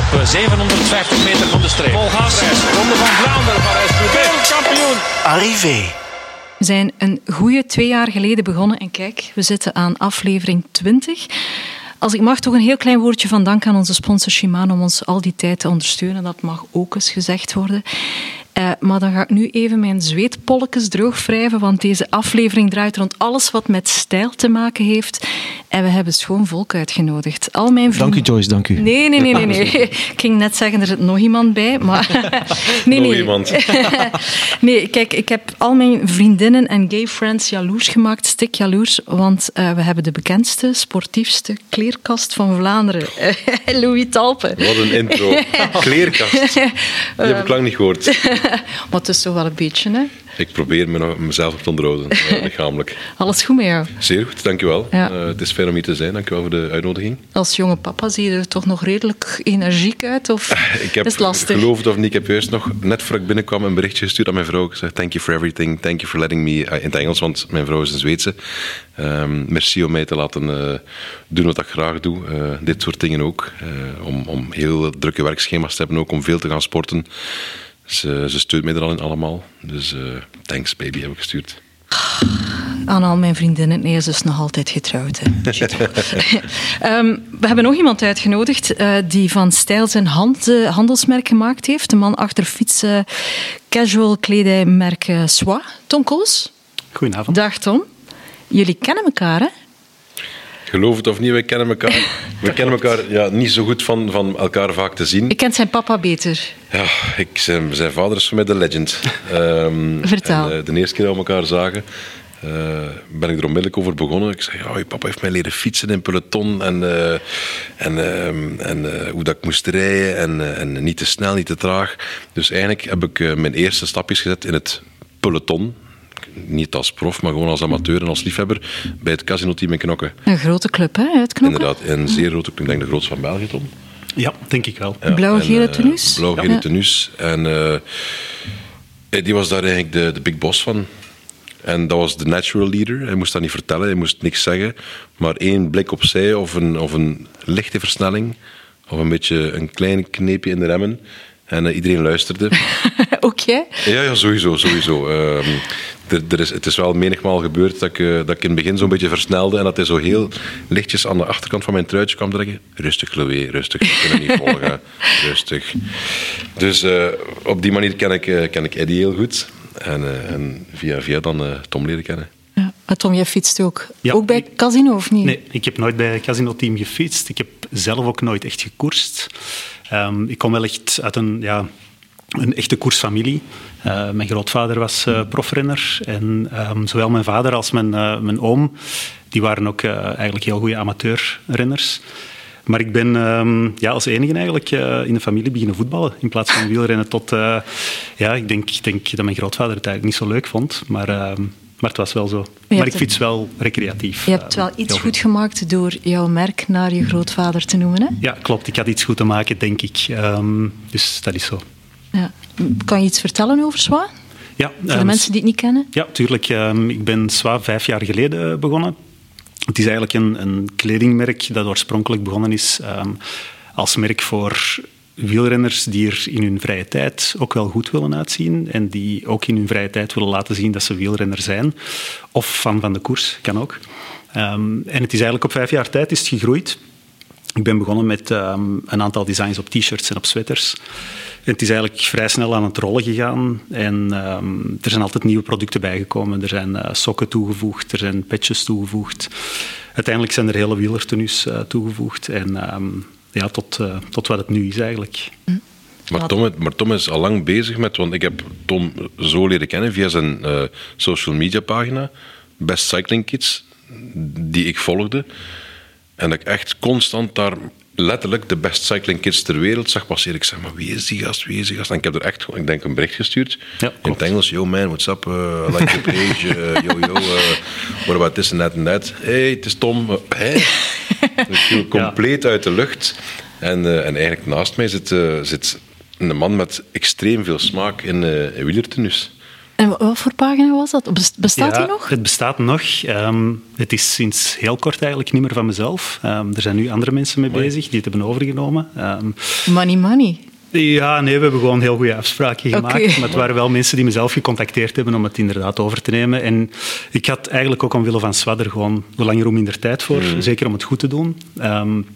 op 750 meter van de streep. Vol gas. Ronde van Vlaanderen, Parijs-Roubaix, kampioen. Arrivé. We zijn een goede twee jaar geleden begonnen en kijk, we zitten aan aflevering 20. Als ik mag, toch een heel klein woordje van dank aan onze sponsor Shimano om ons al die tijd te ondersteunen. Dat mag ook eens gezegd worden. Uh, maar dan ga ik nu even mijn zweetpolletjes droog wrijven, want deze aflevering draait rond alles wat met stijl te maken heeft. En we hebben schoon volk uitgenodigd. Al mijn vrienden... Dank u, Joyce, dank u. Nee, nee, nee, nee. nee. ik ging net zeggen, er zit nog iemand bij, maar... nee, nog iemand. nee, kijk, ik heb al mijn vriendinnen en gay friends jaloers gemaakt, stik jaloers, want uh, we hebben de bekendste, sportiefste kleerkast van Vlaanderen. Louis Talpe. Wat een intro. kleerkast. Die heb ik lang niet gehoord. maar het is toch wel een beetje, hè? Ik probeer me mezelf op te onderhouden, uh, lichamelijk. Alles goed met jou? Zeer goed, dankjewel. Ja. Uh, het is fijn om hier te zijn, dankjewel voor de uitnodiging. Als jonge papa zie je er toch nog redelijk energiek uit? Of ik heb, is het lastig? Geloof het of niet, ik heb juist nog, net voor ik binnenkwam, een berichtje gestuurd aan mijn vrouw. Ik zei, thank you for everything, thank you for letting me... Uh, in het Engels, want mijn vrouw is een Zweedse. Um, merci om mij te laten doen wat ik graag doe. dit soort dingen ook. om, om heel drukke werkschema's te hebben, ook om veel te gaan sporten. Ze, ze steunt mij er al in allemaal. Dus uh, thanks baby heb ik gestuurd. Aan al mijn vriendinnen. Nee, ze is nog altijd getrouwd. um, we hebben nog iemand uitgenodigd uh, die van stijl zijn hand, uh, handelsmerk gemaakt heeft. De man achter fietsen casual kledijmerk uh, Swa. Tom Koos. Goedenavond. Dag Tom. Jullie kennen elkaar, hè? Geloof het of niet, wij kennen elkaar. We kennen elkaar ja, niet zo goed van, van elkaar vaak te zien. Ik ken zijn papa beter. Ja, ik, zijn, zijn vader is voor mij de legend. Um, Vertel. En, uh, de eerste keer dat we elkaar zagen, uh, ben ik er onmiddellijk over begonnen. Ik zei, ja, je papa heeft mij leren fietsen in peloton en, uh, en, uh, en hoe dat ik moest rijden en, en niet te snel, niet te traag. Dus eigenlijk heb ik mijn eerste stapjes gezet in het peloton niet als prof, maar gewoon als amateur en als liefhebber bij het casino-team in Knokken. Een grote club, hè, uit Knokken? Inderdaad, een zeer grote club. Ik denk de grootste van België, Tom. Ja, denk ik wel. Ja, Blauw-gele uh, tenus? Blauw-gele ja. tenus. En uh, die was daar eigenlijk de, de big boss van. En dat was de natural leader. Hij moest dat niet vertellen, hij moest niks zeggen. Maar één blik opzij of een, of een lichte versnelling, of een beetje een klein kneepje in de remmen. En uh, iedereen luisterde. Ook jij? Ja, ja, sowieso. sowieso. Uh, er, er is, het is wel menigmaal gebeurd dat ik, uh, dat ik in het begin zo'n beetje versnelde en dat hij zo heel lichtjes aan de achterkant van mijn truitje kwam trekken. Rustig, Chloé, rustig. Ik kan het niet volgen. Rustig. Dus uh, op die manier ken ik, ken ik Eddie heel goed. En, en via via dan Tom leren kennen. Ja. Tom, jij fietst ook. Ja, ook bij ik, Casino of niet? Nee, ik heb nooit bij het Casino-team gefietst. Ik heb zelf ook nooit echt gekoerst. Um, ik kom wel echt uit een, ja, een echte koersfamilie. Uh, mijn grootvader was uh, profrenner en um, zowel mijn vader als mijn, uh, mijn oom die waren ook eigenlijk heel goede amateurrenners. Maar ik ben um, ja, als enige eigenlijk in de familie beginnen voetballen in plaats van wielrennen tot... ja, ik denk, ik denk dat mijn grootvader het eigenlijk niet zo leuk vond, maar... Maar het was wel zo. Maar ik fiets wel recreatief. Je hebt wel iets goed gemaakt door jouw merk naar je grootvader te noemen, hè? Ja, klopt. Ik had iets goed te maken, denk ik. Um, dus dat is zo. Ja. Kan je iets vertellen over Swa? Ja, Voor de um, mensen die het niet kennen? Ja, tuurlijk. Um, ik ben Swa vijf jaar geleden begonnen. Het is eigenlijk een, een kledingmerk dat oorspronkelijk begonnen is als merk voor wielrenners die er in hun vrije tijd ook wel goed willen uitzien en die ook in hun vrije tijd willen laten zien dat ze wielrenner zijn. Of fan van de koers, kan ook. Um, en het is eigenlijk op vijf jaar tijd is het gegroeid. Ik ben begonnen met um, een aantal designs op t-shirts en op sweaters. En het is eigenlijk vrij snel aan het rollen gegaan. En um, er zijn altijd nieuwe producten bijgekomen. Er zijn uh, sokken toegevoegd, er zijn patches toegevoegd. Uiteindelijk zijn er hele wielertenues uh, toegevoegd. En um, ja, tot, uh, tot wat het nu is eigenlijk. Maar Tom, maar Tom, is al lang bezig met, want ik heb Tom zo leren kennen via zijn uh, social media pagina, Best Cycling Kids, die ik volgde. En dat ik echt constant daar letterlijk de best cycling kids ter wereld zag passeren. Ik zeg, maar wie is die gast, wie is die gast? En ik heb er echt, ik denk, een bericht gestuurd. Ja, in het Engels, yo man, what's up? Uh, I like your page. Uh, yo, yo, uh, what about this and that and that? hey, het is Tom. Hey. ik viel compleet uit de lucht. En, en eigenlijk naast mij zit, zit een man met extreem veel smaak in, in wielertenus. En wat voor pagina was dat? Bestaat die nog? Het bestaat nog. Ehm, het is sinds heel kort eigenlijk niet meer van mezelf. Ehm, er zijn nu andere mensen mee bezig die het hebben overgenomen. Um, money, money. Ja, nee, we hebben gewoon heel goede afspraken gemaakt. Maar het waren wel mensen die mezelf gecontacteerd hebben om het inderdaad over te nemen. En ik had eigenlijk ook omwille van Swadder gewoon hoe langer hoe minder tijd voor. Mm. Zeker om het goed te doen. Um,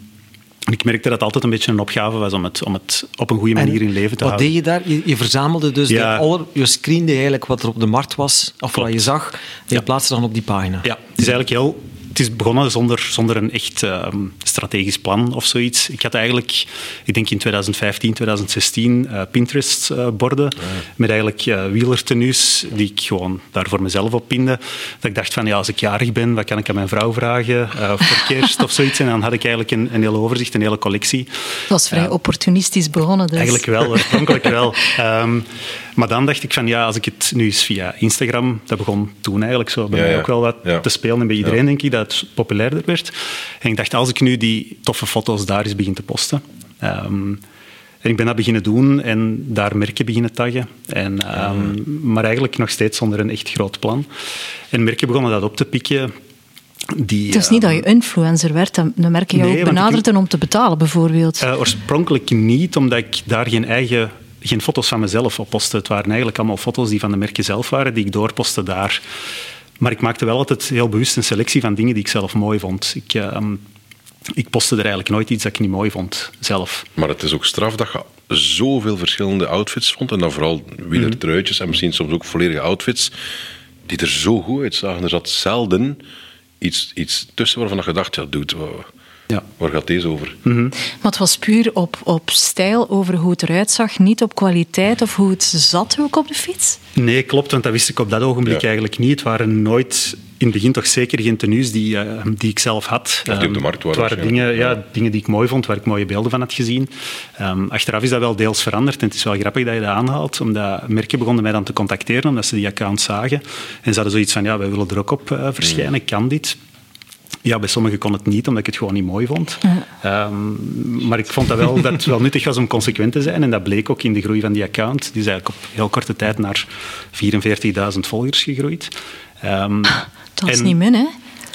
ik merkte dat het altijd een beetje een opgave was om het, om het op een goede manier in leven te wat houden. Wat deed je daar? Je, je verzamelde dus de aller, je screende eigenlijk wat er op de markt was, of wat je zag, en je plaatste dan op die pagina. Ja, het is eigenlijk heel het is begonnen zonder, zonder een echt ehm, strategisch plan of zoiets. Ik had eigenlijk, ik denk in 2015, 2016, uh, Pinterest-borden uh, met eigenlijk uh, wielertenues die ik gewoon daar voor mezelf op pinde. Dat ik dacht van, ja, als ik jarig ben, wat kan ik aan mijn vrouw vragen uh, voor kerst of zoiets. En dan had ik eigenlijk een, een heel overzicht, een hele collectie. Dat was vrij opportunistisch begonnen dus. Eigenlijk wel, oorspronkelijk wel. Um, maar dan dacht ik van ja, als ik het nu eens via Instagram, dat begon toen eigenlijk zo bij ja, mij ja. ook wel wat ja. te spelen en bij iedereen denk ik dat het populairder werd. En ik dacht, als ik nu die toffe foto's daar eens begin te posten. Um, en ik ben dat beginnen doen en daar merken beginnen taggen. En, um, maar eigenlijk nog steeds zonder een echt groot plan. En merken begonnen dat op te pikken. Die, het is niet dat je influencer werd, dan merken je nee, ook benaderden ik, om te betalen, bijvoorbeeld. Uh, oorspronkelijk niet, omdat ik daar geen eigen geen foto's van mezelf op postte. Het waren eigenlijk allemaal foto's die van de merken zelf waren, die ik doorpostte daar. Maar ik maakte wel altijd heel bewust een selectie van dingen die ik zelf mooi vond. Ik, uh, ik postte er eigenlijk nooit iets dat ik niet mooi vond, zelf. Maar het is ook straf dat je zoveel verschillende outfits vond. En dan vooral wielertruitjes en misschien soms ook volledige outfits die er zo goed uitzagen. Er zat zelden iets, iets tussen waarvan je dacht, ja, dude, ja. Waar gaat deze over? Mm -hmm. Maar het was puur op, op stijl, over hoe het eruit zag, niet op kwaliteit of hoe het zat ook op de fiets? Nee, klopt, want dat wist ik op dat ogenblik ja. eigenlijk niet. Het waren nooit, in het begin toch zeker geen tenues die, uh, die ik zelf had. Of die op de markt waren. Het waren dingen, ja, dingen die ik mooi vond, waar ik mooie beelden van had gezien. Um, achteraf is dat wel deels veranderd en het is wel grappig dat je dat aanhaalt, omdat merken begonnen mij dan te contacteren, omdat ze die account zagen. En ze hadden zoiets van, ja, wij willen er ook op uh, verschijnen, mm. kan dit? Ja, bij sommigen kon het niet, omdat ik het gewoon niet mooi vond. Ja. Um, maar ik vond dat wel, dat het wel nuttig was om consequent te zijn. En dat bleek ook in de groei van die account. Die is eigenlijk op heel korte tijd naar 44.000 volgers gegroeid. Um, dat is en, niet min, hè?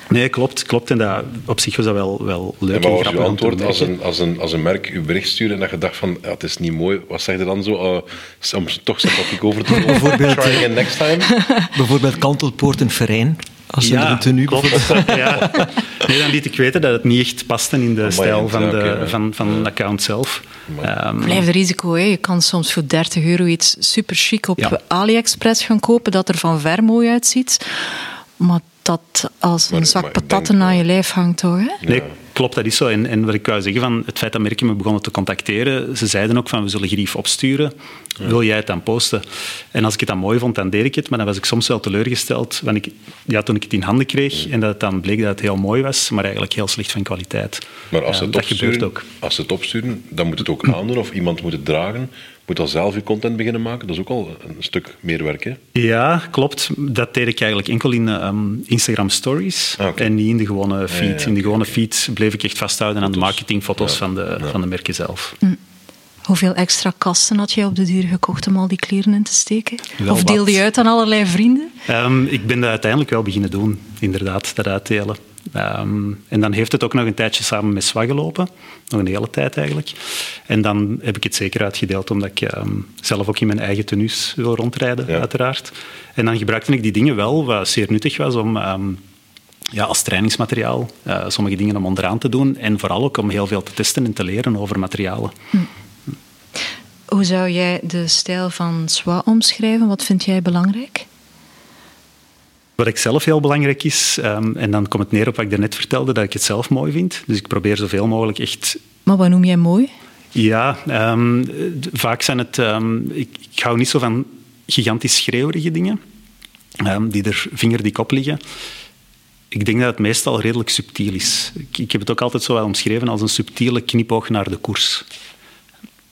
Nee, klopt. klopt. En dat, op zich was dat wel, wel leuk. En wat was je antwoord als een, als, een, als een merk je bericht stuurde en dat je dacht van, ja, het is niet mooi. Wat zeg je dan zo? Uh, om toch sympathiek over te. Bijvoorbeeld, Try again next time. Bijvoorbeeld Kantelpoort en Verijn. Als je ja, een tenue klopt. ja. Nee, dan liet ik weten dat het niet echt paste in de oh, stijl van, de, okay, van, van de account zelf. Um, Blijf de risico, hè. je kan soms voor 30 euro iets super chic op ja. AliExpress gaan kopen dat er van ver mooi uitziet. Maar dat als een maar, zak patatten aan je lijf hangt, toch? Hè? Nee, klopt, dat is zo. En, en wat ik wou zeggen, van het feit dat merken me begonnen te contacteren, ze zeiden ook van, we zullen grief opsturen. Ja. Wil jij het dan posten? En als ik het dan mooi vond, dan deed ik het. Maar dan was ik soms wel teleurgesteld want ik, ja, toen ik het in handen kreeg en dat het dan bleek dat het heel mooi was, maar eigenlijk heel slecht van kwaliteit. Maar als ze het, opsturen, als ze het opsturen, dan moet het ook aandoen of iemand moet het dragen moet al zelf je content beginnen maken. Dat is ook al een stuk meer werk, hè? Ja, klopt. Dat deed ik eigenlijk enkel in um, Instagram Stories ah, okay. en niet in de gewone feed. Ja, ja, in de gewone feed bleef ik echt vasthouden aan de marketingfoto's van, de, van de merken zelf. Hm. Hoeveel extra kasten had jij op de duur gekocht om al die kleren in te steken? Wel of deelde je uit aan allerlei vrienden? Um, ik ben dat uiteindelijk wel beginnen doen, inderdaad, dat uitdelen. Um, en dan heeft het ook nog een tijdje samen met SWA gelopen. Nog een hele tijd eigenlijk. En dan heb ik het zeker uitgedeeld, omdat ik um, zelf ook in mijn eigen tenues wil rondrijden, ja. uiteraard. En dan gebruikte ik die dingen wel, wat zeer nuttig was om... Um, ja, als trainingsmateriaal uh, sommige dingen om onderaan te doen. En vooral ook om heel veel te testen en te leren over materialen. Hm. Hoe zou jij de stijl van SWA omschrijven? Wat vind jij belangrijk? Wat ik zelf heel belangrijk is, um, en dan komt het neer op wat ik daarnet vertelde, dat ik het zelf mooi vind. Dus ik probeer zoveel mogelijk echt... Maar wat noem jij mooi? Ja, um, vaak zijn het... Um, ik, ik, hou niet zo van gigantisch schreeuwerige dingen, die er vingerdik op liggen. Ik denk dat het meestal redelijk subtiel is. Ik, ik heb het ook altijd zo wel omschreven als een subtiele knipoog naar de koers.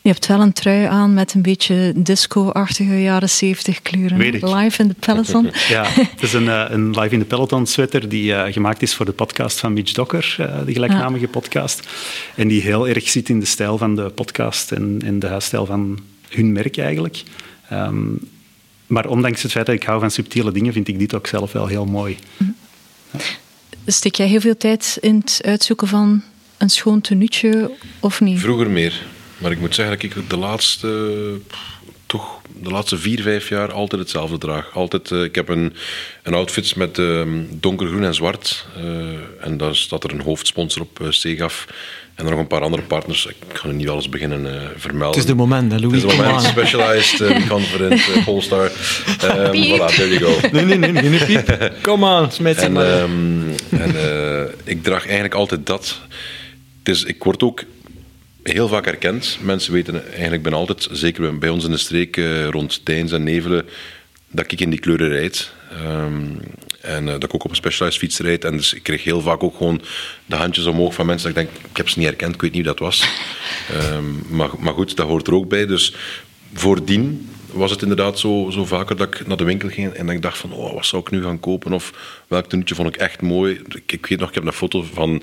Je hebt wel een trui aan met een beetje disco-achtige jaren 70 kleuren. Live in the Peloton. ja, het is een, uh, een Live in the Peloton sweater die uh, gemaakt is voor de podcast van Mitch Docker, uh, de gelijknamige ja. podcast. En die heel erg zit in de stijl van de podcast en, en de huisstijl van hun merk eigenlijk. Um, maar ondanks het feit dat ik hou van subtiele dingen, vind ik dit ook zelf wel heel mooi. Ja. Steek jij heel veel tijd in het uitzoeken van een schoon tenuutje of niet? Vroeger meer. Maar ik moet zeggen dat ik de laatste, toch de laatste vier, vijf jaar altijd hetzelfde draag. Altijd, uh, ik heb een, een outfit met uh, donkergroen en zwart. Uh, en daar staat er een hoofdsponsor op, uh, Segaf. En dan nog een paar andere partners. Ik ga er niet alles beginnen vermelden. Het is de moment, hè, Louis. Het is de moment. Specialized, Confident, Polestar. Um, voilà, there you go. Nee, nee, nee, nee, piep. Kom aan, smijt En, um, en ik draag eigenlijk altijd dat. Dus ik word ook heel vaak herkend. Mensen weten eigenlijk ben altijd, zeker bij ons in de streek uh, rond Deins en Nevelen, dat ik in die kleuren rijd. Um, en uh, dat ik ook op een specialized fiets rijd. En dus ik kreeg heel vaak ook gewoon de handjes omhoog van mensen. Dat ik denk, ik heb ze niet herkend, ik weet niet wie dat was. Um, maar, maar goed, dat hoort er ook bij. Dus voordien was het inderdaad zo, zo vaker dat ik naar de winkel ging en ik dacht van, oh, wat zou ik nu gaan kopen? Of welk tenuutje vond ik echt mooi? Ik weet nog, ik heb een foto van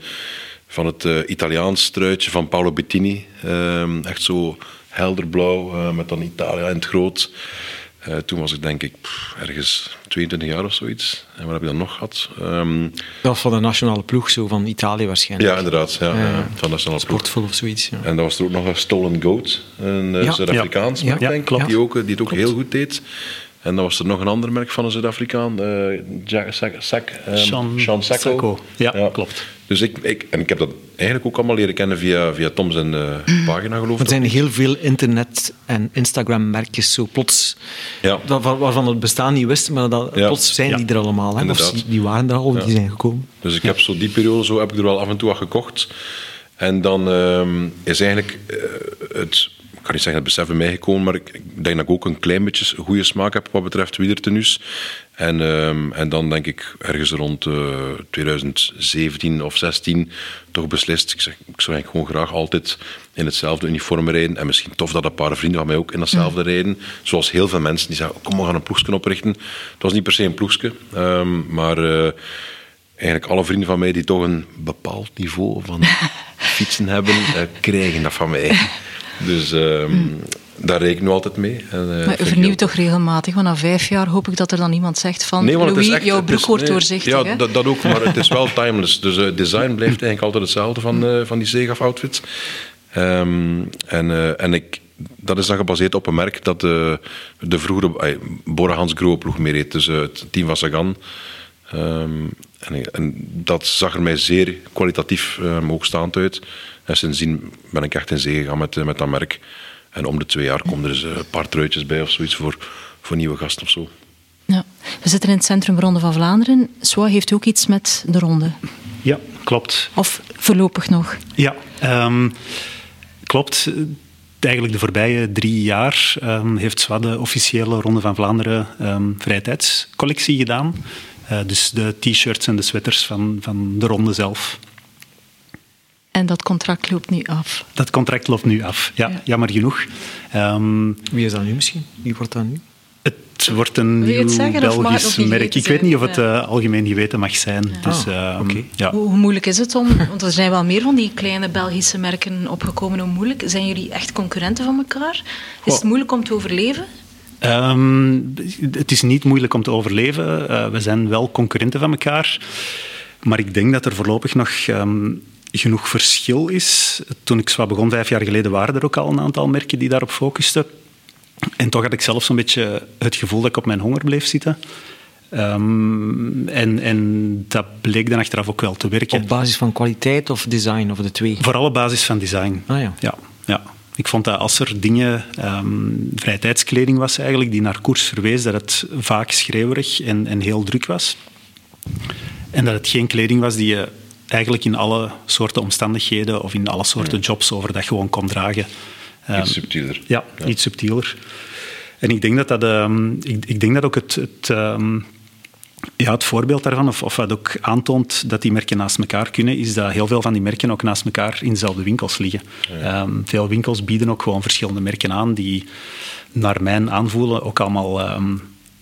van het uh, Italiaans truitje van Paolo Bettini. Uh, echt zo helderblauw, uh, met dan Italia in het groot. Uh, toen was ik denk ik pff, ergens 22 jaar of zoiets. En wat heb je dan nog gehad? Um, dat was van de nationale ploeg, zo van Italië waarschijnlijk. Ja, inderdaad. Ja, ja, van de nationale Sportvol of zoiets. Ja. En dan was er ook nog een Stolen Goat, een ja. Zuid-Afrikaans merk, denk ik, die, ook, die het ook klopt. heel goed deed. En dan was er nog een ander merk van een Zuid-Afrikaan, uh, Jack, Sack, Sack, um, Sean, Sean Sacco. Sacco. Ja, ja, klopt. Dus ik, ik, en ik heb dat eigenlijk ook allemaal leren kennen via, via Tom zijn uh, pagina, geloof ik. Er zijn heel veel internet- en Instagram-merkjes zo plots, ja. dat, waarvan het bestaan niet wisten, maar dat, ja. plots zijn ja. die er allemaal. Hè? Of die waren er al, die zijn gekomen. Dus ik heb zo die periode zo heb ik er wel af en toe wat gekocht. En dan um, is eigenlijk uh, het ik kan niet zeggen het besef bij mij gekomen, maar ik, ik, denk dat ik ook een klein beetje goede smaak heb wat betreft wielertenues. En, um, en dan denk ik ergens rond uh, 2017 of 16 toch beslist, ik, zeg, ik zou eigenlijk gewoon graag altijd in hetzelfde uniform rijden. En misschien tof dat een paar vrienden van mij ook in datzelfde ja. rijden. Zoals heel veel mensen die zeggen, kom we gaan een ploegje oprichten. Het was niet per se een ploegje, um, maar... Uh, eigenlijk alle vrienden van mij die toch een bepaald niveau van fietsen hebben, uh, krijgen dat van mij. Dus um, hmm. daar reken ik altijd mee. En, uh, maar u vernieuwt toch regelmatig? Want na vijf jaar hoop ik dat er dan iemand zegt van nee, Louis, echt, jouw broek wordt nee, doorzichtig. Ja, hè? dat, dat, ook, maar het is wel timeless. Dus het uh, design blijft eigenlijk altijd hetzelfde van, uh, van die Zegaf outfits. Um, en, en ik, dat is dan gebaseerd op een merk dat de, de vroegere uh, Bora Hans Grohe ploeg meer heet. Dus het team van Sagan. Um, en, en, dat zag er mij zeer kwalitatief um, hoogstaand uit. En sindsdien ben ik echt in zee gegaan met, met dat merk. En om de twee jaar komen er eens een paar truitjes bij of zoiets voor, voor nieuwe gasten of zo. Ja. We zitten in het centrum Ronde van Vlaanderen. SWA heeft ook iets met de ronde. Ja, klopt. Of voorlopig nog? Ja, um, klopt. Eigenlijk de voorbije drie jaar um, heeft SWA de officiële Ronde van Vlaanderen um, vrije tijdscollectie gedaan. Uh, dus de t-shirts en de sweaters van, van de ronde zelf. En dat contract loopt nu af. Dat contract loopt nu af, ja, ja. jammer genoeg. Um, Wie is dat nu misschien? Wie wordt dat nu? Het wordt een nieuw zeggen, Belgisch merk. Ik weet niet of het ja. uh, algemeen geweten mag zijn. Ja. Dus, uh, ah, okay. ja. hoe, hoe, moeilijk is het om... Want er zijn wel meer van die kleine Belgische merken opgekomen. Hoe moeilijk? Zijn jullie echt concurrenten van elkaar? Is het moeilijk om te overleven? Um, het is niet moeilijk om te overleven. Uh, we zijn wel concurrenten van elkaar. Maar ik denk dat er voorlopig nog... Um, genoeg verschil is. Toen ik zo begon, vijf jaar geleden, waren er ook al een aantal merken die daarop focusten. En toch had ik zelf zo'n beetje het gevoel dat ik op mijn honger bleef zitten. Um, en, en dat bleek dan achteraf ook wel te werken. Op basis van kwaliteit of design, of de twee? Vooral op basis van design. Ah, ja. Ja, ja. Ik vond dat als er dingen, um, vrije tijdskleding was eigenlijk, die naar koers verwees, dat het vaak schreeuwerig en, en heel druk was. En dat het geen kleding was die je eigenlijk in alle soorten omstandigheden of in alle soorten jobs overdag gewoon kon dragen. Um, iets subtieler. Ja, ja, iets subtieler. En ik denk dat dat, um, ik, ik, denk dat ook het, het, um, ja, het voorbeeld daarvan, of, of wat ook aantoont dat die merken naast elkaar kunnen, is dat heel veel van die merken ook naast elkaar in dezelfde winkels liggen. Ja. veel winkels bieden ook gewoon verschillende merken aan die naar mijn aanvoelen ook allemaal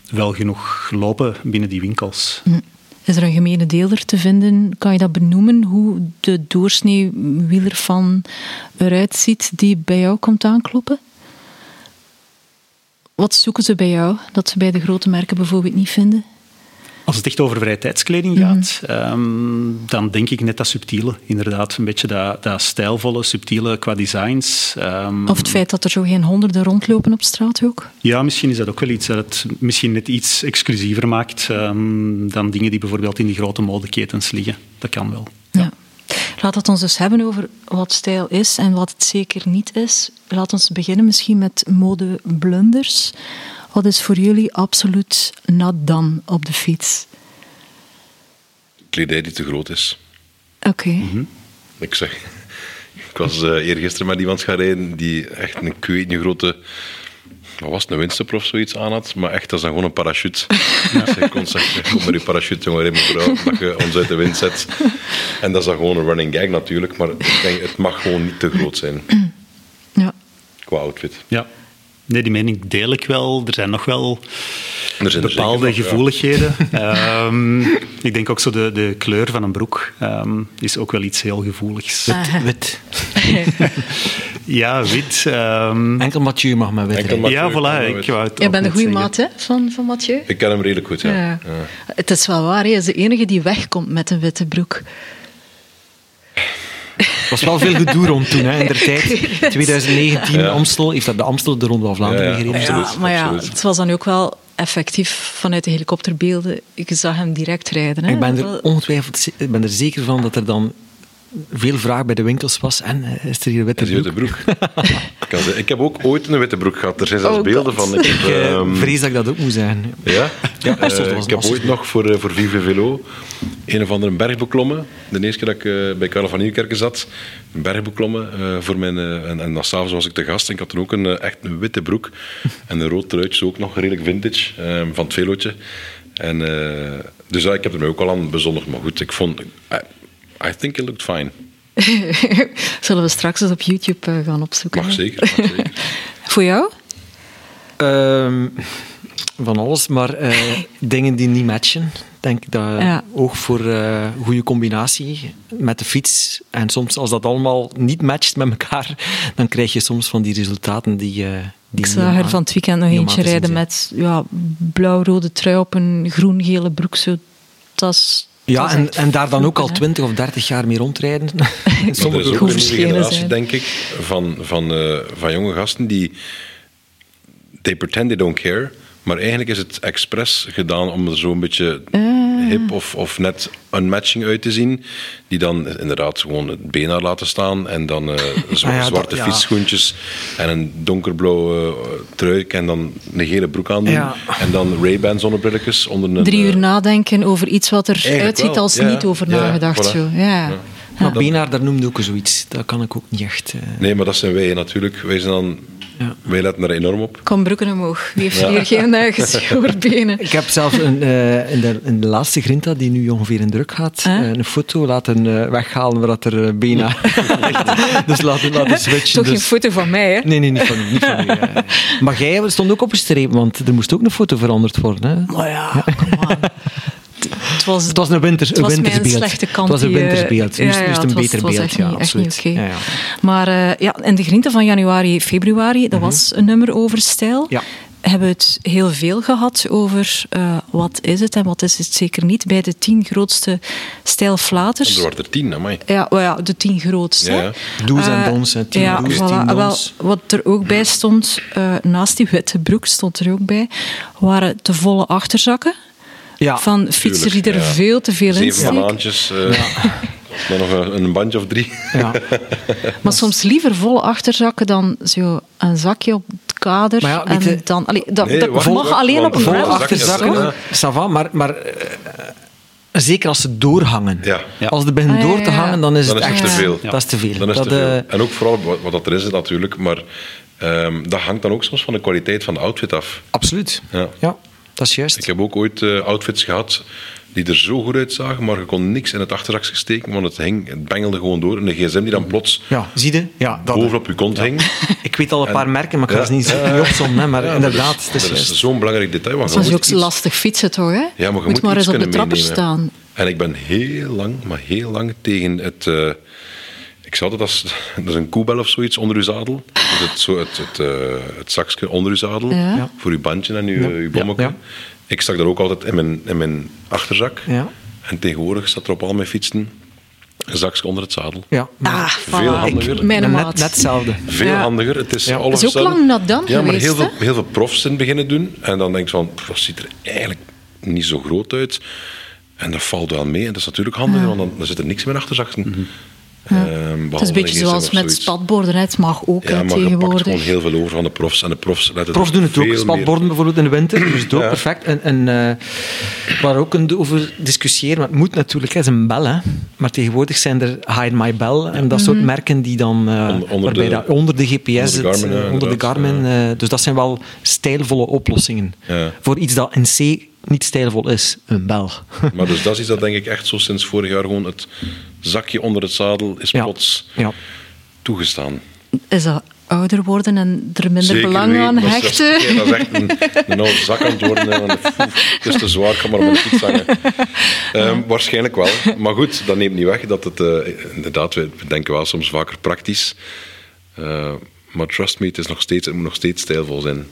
wel genoeg lopen binnen die winkels. Hm. Is er een gemene deler te vinden? Kan je dat benoemen, hoe de doorsnee wieler van eruit ziet die bij jou komt aankloppen? Wat zoeken ze bij jou dat ze bij de grote merken bijvoorbeeld niet vinden? Als het echt over vrije tijdskleding gaat, ehm, dan denk ik net dat subtiele. Inderdaad, een beetje dat, dat stijlvolle, subtiele qua designs. Ehm, Of het feit dat er zo geen honderden rondlopen op straat ook? Ja, misschien is dat ook wel iets dat het misschien net iets exclusiever maakt ehm, dan dingen die bijvoorbeeld in die grote modeketens liggen. Dat kan wel. Ja. Laat het ons dus hebben over wat stijl is en wat het zeker niet is. Laat ons beginnen misschien met modeblunders. Wat is voor jullie absoluut not done op de fiets? Kledij die te groot is. Oké. Ik zeg, ik was eh eergisteren met iemand gaan rijden die echt een, ik weet niet, grote, wat was het, een of zoiets aan had, maar echt, dat is dan gewoon een parachute. Ja. Ik kon zeggen, kom met je parachute, jongen, mevrouw, dat je ons uit de wind zet. En dat is dan gewoon een running gag natuurlijk, maar ik denk, het mag gewoon niet te groot zijn, Ja. qua outfit. Ja. Nee, die mening deel ik wel. Er zijn nog wel Er zijn bepaalde ja. gevoeligheden. Ehm, ik denk ook zo de, de kleur van een broek ehm, is ook wel iets heel gevoeligs. Wit. Ja, wit. ehm, Enkel Mathieu mag met wit ja, voilà. wel Ik wit. wou het Jij bent een goede maat hè, van, van Mathieu. Ik ken hem redelijk goed, ja. Ja. Ja. Het is wel waar, hij is de enige die wegkomt met een witte broek. Er was wel veel gedoe rond toen, hè, in de tijd. 2019 Amstel, heeft dat de Amstel de Ronde van Vlaanderen Ja, ja, gereden. absoluut. ja, maar ja, het was dan ook wel effectief vanuit de helikopterbeelden. Ik zag hem direct rijden. Hè. Ik ben er ongetwijfeld ik ben er zeker van dat er dan veel vraag bij de winkels was. En eh, is er hier een witte Dat is een broek? witte broek. Ik heb ook ooit een witte broek gehad. Er zijn zelfs Oh, beelden God. van. Ik heb, eh, ehm, vrees dat ik dat ook moet zijn. Ja? Ja, Eh, ik heb ooit nog voor, eh, voor Vive Velo een of andere berg beklommen. De eerste keer dat ik bij Karel van Nieuwkerken zat, een berg beklommen. eh, voor mijn, en, en dan s'avonds was ik te gast en ik had toen ook een, echt een witte broek. En een rood truitje, ook nog redelijk vintage, eh, van het velootje. En, eh, dus ja, ik heb er mij ook al aan bezondigd. Maar goed, ik vond... I, think it looked fine. Zullen we straks eens op YouTube eh, gaan opzoeken? Mag zeker. Mag zeker. Voor jou? Ehm, van alles, maar eh, dingen die niet matchen. Ik denk dat Ja. ook voor eh goede combinatie met de fiets. En soms als dat allemaal niet matcht met elkaar, dan krijg je soms van die resultaten die... eh die Ik zag er van het weekend nog eentje rijden met ja, blauw-rode trui op een groen-gele broek. Zo, dat is, dat Ja, en, en daar dan ook al. 20 of 30 jaar mee rondrijden. Er Sommige is ook een nieuwe generatie, zijn. denk ik, van, van, eh, van jonge gasten die... They pretend they don't care, maar eigenlijk is het expres gedaan om er zo'n beetje hip of, of net unmatching uit te zien. Die dan inderdaad gewoon het been laten staan en dan eh, zo- Ah ja, dat- zwarte ja. fietsschoentjes en een donkerblauwe uh, trui en dan een gele broek aan doen. Ja. En dan Ray-Ban zonnebrilletjes onder een... Drie uur eh, nadenken over iets wat Eigenlijk eruit ziet wel, als ja, niet over ja, nagedacht. voilà. Zo. Ja. Ja. Maar Benaar, daar noemde ook zoiets. Dat kan ik ook niet echt... eh, Nee, maar dat zijn wij natuurlijk. Wij, zijn dan, Ja. wij letten daar enorm op. Kom broeken omhoog. Wie heeft Ja. hier geen uh, geschoorbenen? Ik heb zelfs een, eh, in, de, in de laatste grinta, die nu ongeveer in druk gaat, Huh? eh, een foto laten eh, weghalen waar dat er ligt. Dus laten, laten switchen. Toch geen dus- foto van mij, hè? Nee, nee, niet van u. Niet van ja. Maar jij stond ook op een streep, want er moest ook een foto veranderd worden. Hè? Ja, kom aan. Het was, Het was een, winters, het een was mijn wintersbeeld. slechte kant. Het was een wintersbeeld. Nu is het een het was- beter het was beeld. echt ja, niet, echt absoluut. niet oké. Ja, ja. Maar eh, ja, in de grinten van januari, februari, dat was een nummer over stijl. Mhm. Ja. Hebben we het heel veel gehad over eh, wat is het en wat is het zeker niet bij de tien grootste stijlflaters. Er waren er tien, amai. Ja, oh ja, de tien grootste. Ja, hè. ja. Do's en don'ts, hè. Tien ja, do's, voilà. tien Wel, wat er ook bij stond, eh, naast die witte broek stond er ook bij, waren de volle achterzakken. Ja. Van fietsen die er ja. veel te veel in Zeven banaantjes. eh, Dan nog een, een bandje of drie. Ja. Maar soms liever volle achterzakken dan zo een zakje op het kader. Maar ja, en dan, allee, dat, Nee, dat wacht, mag wacht, alleen op een volle achterzakken, va, maar, maar eh, zeker als ze doorhangen. Ja. Ja. Als het begint Ah, ja, door te hangen, dan is Dan het is echt te veel. Dat is te veel. Dan is dat, het te veel. eh, En ook vooral wat, wat dat er is, natuurlijk. Maar ehm, dat hangt dan ook soms van de kwaliteit van de outfit af. absoluut. Ja. Ja. dat is juist. Ik heb ook ooit eh, outfits gehad die er zo goed uitzagen, maar je kon niks in het achterzakje steken, want het, hing, het bengelde gewoon door. En de gsm die dan plots Ja, zie je? Ja, dat, bovenop je kont hing. Ik weet al een paar En- merken, maar ik ga Ja. ze niet niet opzommen. hè, Maar Ja, inderdaad, dat het is, is dat is zo'n belangrijk detail. Want Dat is ook iets- lastig fietsen, toch? Hè? Ja, maar je moet, moet, maar eens op de meenemen. staan. En ik ben heel lang, maar heel lang tegen het... eh, ik zou dat als... Er is een koebel of zoiets onder uw zadel. Dus het, zo, het, het, eh, het zakje onder uw zadel Ja. voor uw bandje en uw, Ja. uw bommetje. Ja, ja. Ik stak dat ook altijd in mijn, in mijn achterzak. Ja. En tegenwoordig staat er op al mijn fietsen een zakje onder het zadel. Ja, Ah, Veel voilà. handiger. Ik- Mijn net, maat. net hetzelfde. Veel Ja. handiger. Het is Ja. all of Dat is ook lang not done Ja, maar geweest, heel veel, heel veel profs in beginnen doen. En dan denk je van, pff, dat ziet er eigenlijk niet zo groot uit. En dat valt wel mee. En dat is natuurlijk handiger, want dan, dan zit er niks meer achter zakken. Ehm, Het is een beetje zoals met spatborden. Het mag ook Ja, maar tegenwoordig. gewoon heel veel over van de profs. En de profs Profs doen het ook, spatborden bijvoorbeeld in de winter, dus het ook Ja. perfect. En, en eh, waar ook een- over discussiëren, maar het moet natuurlijk, het is een bel, hè. maar tegenwoordig zijn er Hide My Bell en dat soort merken die dan eh, Onder- onder waarbij de- dat, onder de GPS, onder de Garmin, eh, ja, onder de Garmin, dus dat zijn wel stijlvolle oplossingen Ja. voor iets dat in C niet stijlvol is, een bel. Maar dus dat is iets dat denk ik echt zo sinds vorig jaar gewoon het zakje onder het zadel is Ja. plots Ja. toegestaan. Is dat ouder worden en er minder Zeker belang weten, aan hechten? Dat is, ja, dat is echt een, een oude zak aan het worden. hè, want, poef, Het is te zwaar, ik kan maar op fiets hangen. Ehm, waarschijnlijk wel. Maar goed, dat neemt niet weg dat het... eh, inderdaad, we denken wel soms vaker praktisch. Eh, maar trust me, het, is nog steeds, het moet nog steeds stijlvol zijn.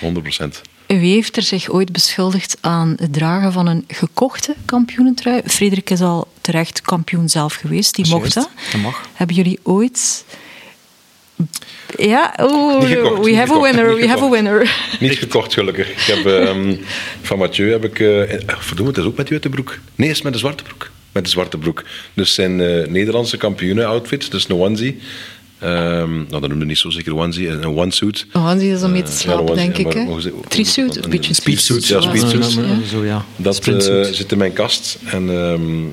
100%. Wie heeft er zich ooit beschuldigd aan het dragen van een gekochte kampioenentrui? Frederik is al terecht kampioen zelf geweest, die mocht dat. dat mag. Hebben jullie ooit... Ja, oh, gekocht, we have a winner, we have a winner. Niet gekocht, gelukkig. Ik heb, ehm, van Mathieu heb ik... eh, verdomme, het is ook met die witte broek. Nee, het is met de zwarte broek. Met de zwarte broek. Dus zijn eh, Nederlandse kampioenen-outfit, dus een onesie. Ehm nou, dat noemen we niet zo zeker onesie, een one-suit. Oh, die is om mee te Eh, slapen, ja, denk ik. hè. Trisuit, een- een beetje een speedsuit, ja, speedsuit. Ja. Zo, ja. Dat eh, zit in mijn kast. En ehm,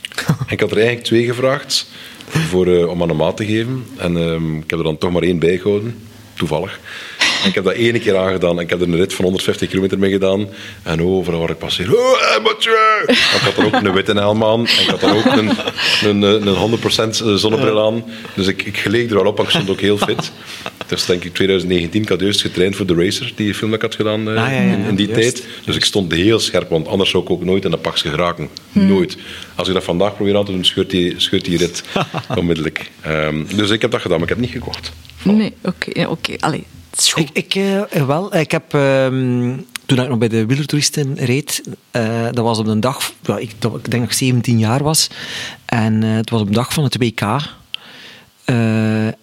ik had er eigenlijk twee gevraagd voor, eh, om aan de maat te geven. En ehm, ik heb er dan toch maar één bijgehouden, toevallig. En ik heb dat ene keer aangedaan en ik heb er een rit van 150 kilometer mee gedaan. En overal waar ik passeer, oh, Mathieu! En ik had er ook een witte helm aan en ik had er ook een, een, een, een 100% zonnebril aan. Dus ik, ik geleek er wel op en ik stond ook heel fit. Het is denk ik 2019, ik had juist getraind voor The Racer, die film dat ik had gedaan eh, Ah, ja, ja, in, in die juist. tijd. Dus ik stond heel scherp, want anders zou ik ook nooit in dat pakje geraken. Nooit. Als ik dat vandaag probeer aan te doen, scheurt die, scheurt die rit onmiddellijk. Ehm, dus ik heb dat gedaan, maar ik heb het niet gekocht. Nee, oké. oké. Allee, het is goed. Ik, ik eh, wel. Ik heb, ehm, toen ik nog bij de wielertoeristen reed, eh, dat was op een dag, ja, ik, dat, ik denk dat ik 17 jaar was, en eh, het was op de dag van het WK.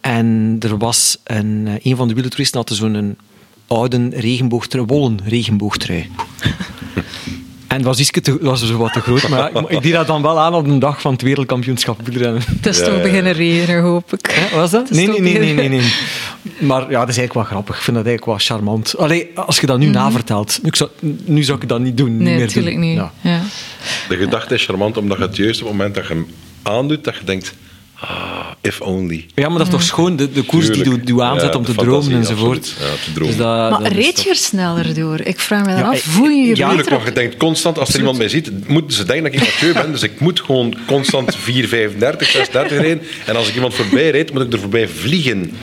En er was een, een van de wielertoeristen had zo'n oude regenboogtrui, wollen regenboogtrui. En was, ietsje te, was zo wat te groot, maar ja, ik, ik deed dat dan wel aan op de dag van het wereldkampioenschap wielrennen. Het is Ja, toch ja. beginnen regenen, hoop ik. Hè, was dat? Nee, nee, nee, nee, nee, nee. Maar ja, dat is eigenlijk wel grappig. Ik vind dat eigenlijk wel charmant. Allee, als je dat nu navertelt. Nu zou, nu zou ik dat niet doen. Nee, natuurlijk niet. Ja. Ja. De gedachte is charmant, omdat je het juist op het moment dat je hem aandoet, dat je denkt, ah, if only. Ja, maar dat is toch schoon, de, de koers die Tuurlijk. je je aanzet Ja, om te dromen enzovoort. Ja, te dromen. Dus dat, Maar dat reed je er sneller door? Ik vraag me dan Ja, af. Voel je je ja, Tuurlijk, beter want je denkt constant, als er iemand bij ziet, moeten ze denken dat ik Mathieu ben, dus ik moet gewoon constant 4, 35, 36 rijden. En als ik iemand voorbij rijd, moet ik er voorbij vliegen.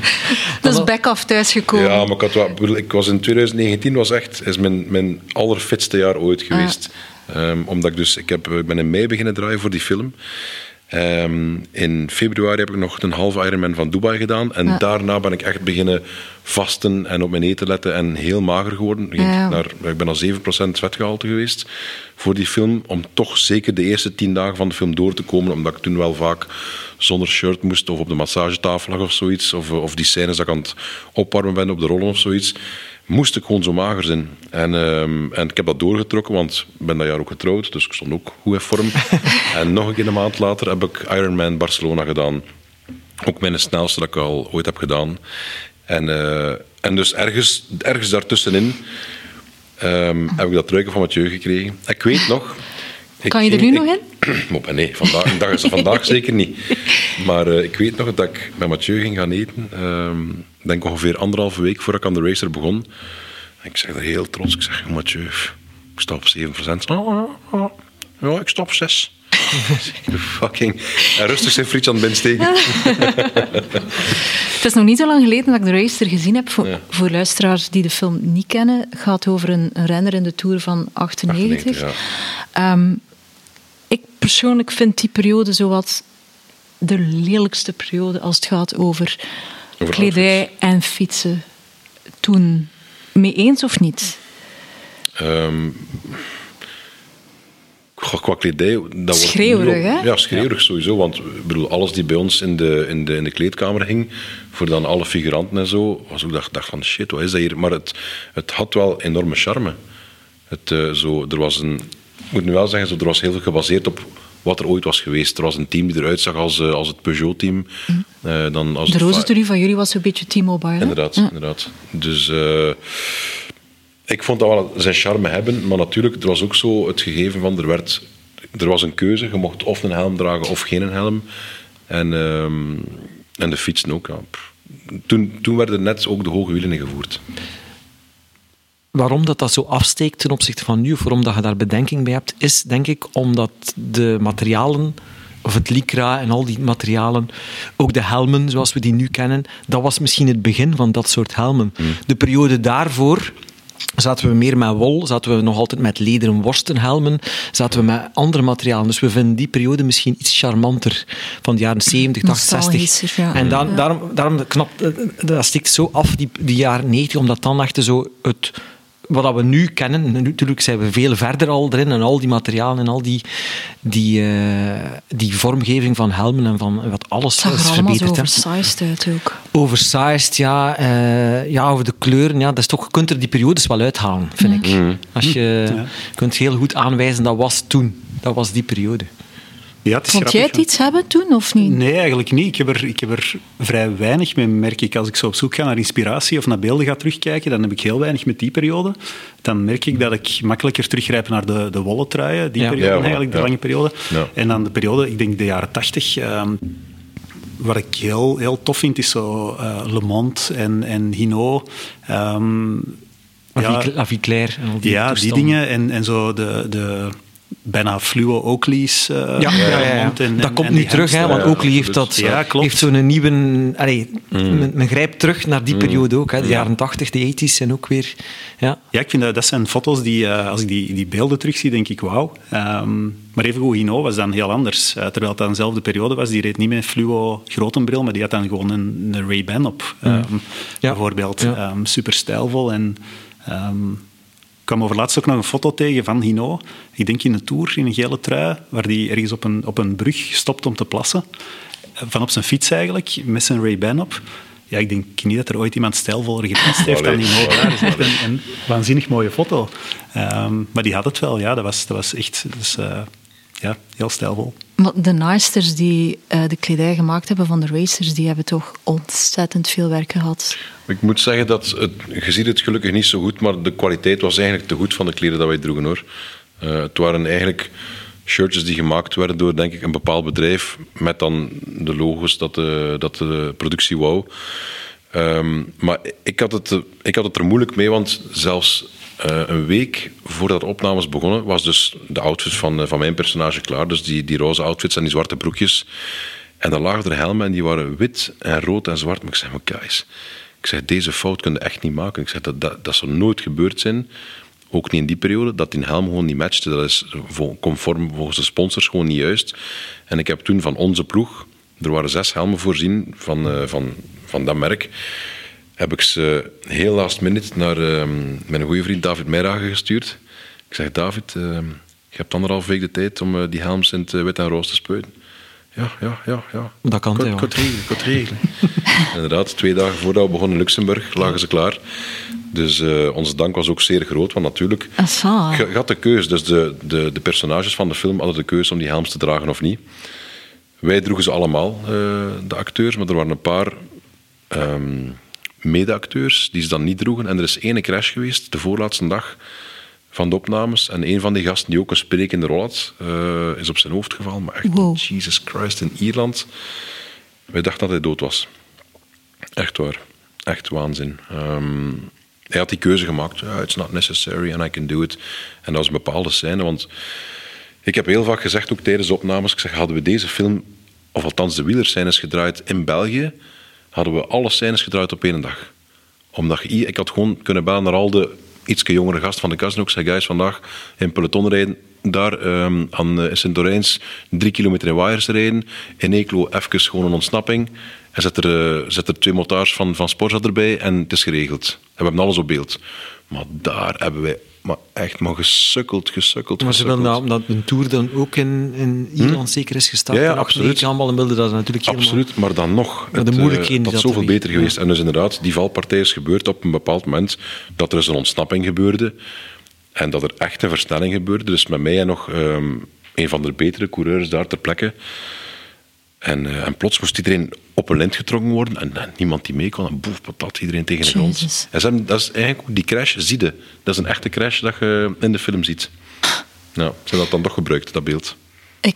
Dat is back-off thuisgekomen. Ja, maar ik, had wel, ik bedoel, ik was in 2019 was echt is mijn, mijn allerfitste jaar ooit geweest. Ehm, omdat ik dus, ik, heb, ik ben in mei beginnen draaien voor die film. Ehm, in februari heb ik nog een halve Ironman van Dubai gedaan. En Ja. daarna ben ik echt beginnen vasten en op mijn eten letten en heel mager geworden. Ging Ja. naar, ik ben al 7% vetgehalte geweest voor die film. Om toch zeker de eerste 10 dagen van de film door te komen. Omdat ik toen wel vaak zonder shirt moest of op de massagetafel lag of zoiets. Of, of die scènes dat ik aan het opwarmen ben op de rollen of zoiets. Moest ik gewoon zo mager zijn. En, ehm, en ik heb dat doorgetrokken, want ik ben dat jaar ook getrouwd. Dus ik stond ook goed in vorm. en nog een keer een maand later heb ik Ironman Barcelona gedaan. Ook mijn snelste dat ik al ooit heb gedaan. En, eh, en dus ergens, ergens daartussenin ehm, heb ik dat truiken van Mathieu gekregen. Ik weet nog... ik Kan je er ging- nu nog Maar nee, vandaag, dag is vandaag zeker niet. Maar eh, ik weet nog dat ik met Mathieu ging gaan eten. ehm, denk ongeveer anderhalve week voordat ik aan de racer begon. En ik zeg er heel trots, ik zeg, Mathieu, ik sta op 7%. Oh, ja. ja, ik sta op 6. Fucking. En rustig zijn frietje aan het binnensteken. Het is nog niet zo lang geleden dat ik de racer gezien heb. Voor, Ja. voor luisteraars die de film niet kennen, het gaat over een, een renner in de Tour van 98. 98, ja. Ehm, ik persoonlijk vind die periode zowat de lelijkste periode als het gaat over kledij en fietsen toen mee eens of niet? Um, qua kledij... Dat schreeuwerig, hè? Ja, schreeuwerig sowieso. Want ik bedoel, alles die bij ons in de, in, de, in de kleedkamer hing, voor dan alle figuranten en zo, was ook dacht, dacht van shit, wat is dat hier? Maar het, het had wel enorme charme. Het, uh, zo, er was een... Ik moet nu wel zeggen, zo, er was heel veel gebaseerd op wat er ooit was geweest. Er was een team die eruit zag als, uh, als het Peugeot-team. Mm. Uh, dan als de rozenturie van jullie was een beetje T-Mobile. Inderdaad, ja. inderdaad. Dus ik vond dat wel zijn charme hebben, maar natuurlijk, er was ook zo het gegeven van er werd er was een keuze. Je mocht of een helm dragen of geen helm. En, um, en de fietsen ook. Ja. Toen, toen werden net ook de hoge wielen ingevoerd. Waarom dat, dat zo afsteekt ten opzichte van nu, of waarom dat je daar bedenking bij hebt, is denk ik omdat de materialen of het lycra en al die materialen, ook de helmen zoals we die nu kennen, dat was misschien het begin van dat soort helmen. Mm. De periode daarvoor zaten we meer met wol, zaten we nog altijd met lederen worstenhelmen, zaten we met andere materialen. Dus we vinden die periode misschien iets charmanter van de jaren 70, 80, 60. Ja. En dan, daarom, daarom knapt, dat stikt zo af, die, die jaren 90, omdat dan echt zo het wat we nu kennen, natuurlijk zijn we veel verder al erin en al die materialen en al die, die, uh, die vormgeving van helmen en van wat alles het is verbeterd. oversized uit ook. Oversized, ja. Uh, ja, over de kleuren, ja. Dat is toch, je kunt er die periodes wel uithalen, vind ik. Mm. Als je ja. kunt heel goed aanwijzen, dat was toen. Dat was die periode. Ja, het is Vond jij het iets hebben toen of niet? Nee, eigenlijk niet. Ik heb, er, ik heb er vrij weinig mee, merk ik. Als ik zo op zoek ga naar inspiratie of naar beelden ga terugkijken, dan heb ik heel weinig met die periode. Dan merk ik dat ik makkelijker teruggrijp naar de, de wollen truien, die Ja. periode Ja, eigenlijk, de ja. lange periode. Ja. En dan de periode, ik denk de jaren tachtig, ehm, wat ik heel, heel tof vind, is zo eh, Le Monde en, en Hinault. ehm, La Vie- La Vie Claire en al die ja, die dingen. En, en zo de, de bijna fluo Oakleys. eh, Ja, ja, ja, ja. mond en- dat en- komt en nu die terug, hè, want Oakley heeft, dat, absoluut. Ja, klopt. heeft zo'n nieuwe... Allee, men, men grijpt terug naar die periode ook. Hè, de Ja. jaren 80, de 80s en ook weer... Ja. Ja, ik vind dat, dat zijn foto's die, eh, als ik die, die beelden terugzie, denk ik wauw. Ehm, maar even Hino was dan heel anders. Eh, terwijl het dan dezelfde periode was, die reed niet met fluo grote bril, maar die had dan gewoon een, een Ray-Ban op, ehm, bijvoorbeeld. Ja. Ehm, super stijlvol en... ehm, kwam over laatst ook nog een foto tegen van Hino. Ik denk in een tour, in een gele trui, waar hij ergens op een, op een brug stopt om te plassen. Van op zijn fiets eigenlijk, met zijn Ray-Ban op. Ja, ik denk niet dat er ooit iemand stijlvoller gefietst heeft dan. Hino. Dat is echt een, een waanzinnig mooie foto. Ehm, maar die had het wel, ja. Dat was, dat was echt dus, eh, ja, heel stijlvol. Maar De naaisters die eh, de kledij gemaakt hebben van de racers, die hebben toch ontzettend veel werk gehad. Ik moet zeggen dat het, je ziet het gelukkig niet zo goed, maar de kwaliteit was eigenlijk te goed van de kleren dat wij droegen hoor. Eh, het waren eigenlijk shirtjes die gemaakt werden door denk ik een bepaald bedrijf met dan de logos dat de, dat de productie wou. Ehm, maar ik had, het, ik had het er moeilijk mee, want zelfs eh, een week voordat de opnames begonnen, was dus de outfit van, eh, van mijn personage klaar. Dus die, die roze outfits en die zwarte broekjes. En dan lagen er helmen en die waren wit en rood en zwart. Maar ik zeg, maar guys, ik zeg, deze fout kun je echt niet maken. Ik zeg, dat, dat, dat zou nooit gebeurd zijn. Ook niet in die periode, dat die helm gewoon niet matchte. Dat is conform volgens de sponsors gewoon niet juist. En ik heb toen van onze ploeg, er waren zes helmen voorzien van, eh, van, van dat merk, heb ik ze heel last minute naar eh, mijn goede vriend David Meijragen gestuurd. Ik zeg, David, eh, je hebt anderhalf week de tijd om eh, die helms in het eh, wit en roos te spuiten. Ja, ja, ja, ja. Dat kan wel. het regelen, het regelen. Inderdaad, twee dagen voordat we begonnen in Luxemburg lagen ze klaar. Dus eh, onze dank was ook zeer groot, want natuurlijk... Je, je had de keus, dus de, de, de personages van de film hadden de keus om die helms te dragen of niet. Wij droegen ze allemaal, eh, de acteurs, maar er waren een paar ehm, mede-acteurs die ze dan niet droegen. En er is ene crash geweest, de voorlaatste dag van de opnames. En een van die gasten die ook een sprekende rol had, eh, is op zijn hoofd gevallen. Maar echt, Wow. Jesus Christ, in Ierland. Wij dachten dat hij dood was. Echt waar. Echt waanzin. Ehm, hij had die keuze gemaakt. It's not necessary and I can do it. En dat was een bepaalde scène, want ik heb heel vaak gezegd, ook tijdens de opnames, ik zeg, hadden we deze film, of althans de wielerscènes gedraaid in België, hadden we alle scènes gedraaid op één dag. Omdat ik had gewoon kunnen bellen naar al de ietske jongere gast van de Casino. Ik zei, guys, vandaag in peloton rijden, daar ehm, aan uh, Sint-Orijns drie kilometer in waaiers rijden. In Eeklo even gewoon een ontsnapping. En zet er, uh, zet er twee motards van, van Sporza erbij en het is geregeld. En we hebben alles op beeld. Maar daar hebben wij maar echt maar gesukkeld, gesukkeld, Maar ze willen nou, omdat een Tour dan ook in, in Ierland hmm? zeker is gestart. Ja, ja absoluut. allemaal wilden dat natuurlijk Absoluut, maar dan nog. Het, de moeilijkheden uh, dat zoveel beter geweest. En dus inderdaad, die valpartij is gebeurd op een bepaald moment dat er eens een ontsnapping gebeurde. En dat er echt een versnelling gebeurde. Dus met mij en nog um, een van de betere coureurs daar ter plekke. En, uh, en, plots moest iedereen op een lint getrokken worden en, en niemand die mee kon. En boef, patat, iedereen tegen de grond. En dat is eigenlijk die crash, zie je. Dat is een echte crash dat je in de film ziet. Nou, ze hebben dat dan toch gebruikt, dat beeld. Ik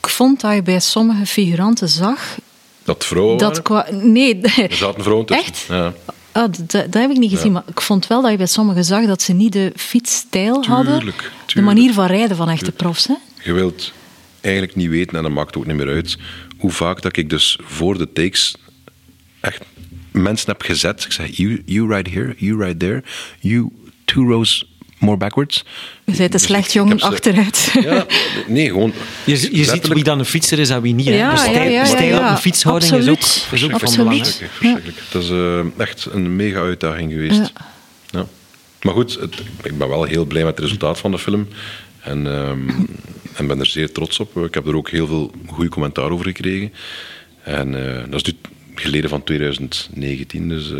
vond dat je bij sommige figuranten zag... Dat vrouwen dat qua, Nee. Er zaten vrouwen tussen. Echt? Ja. Oh, dat, dat, heb ik niet gezien, maar ik vond wel dat je bij sommigen zag dat ze niet de fietsstijl hadden. Tuurlijk. De manier van rijden van echte profs. Hè? Je wilt eigenlijk niet weten, en dat maakt ook niet meer uit, hoe vaak dat ik dus voor de takes echt mensen heb gezet. Ik zeg, you, you ride here, you ride there, you two rows more backwards. Je bent een slecht jongen achteruit. Ja, nee, gewoon... Je, je ziet wie dan een fietser is en wie niet. Ja, de stijl, ja, ja, ja, op een fietshouding is ook, is ook van belang. Verschrikkelijk. Het is uh, echt een mega uitdaging geweest. Ja. Maar goed, het, ik ben wel heel blij met het resultaat van de film. En, um, en ben er zeer trots op. Ik heb er ook heel veel goede commentaar over gekregen. En uh, dat is nu geleden van 2019, dus uh,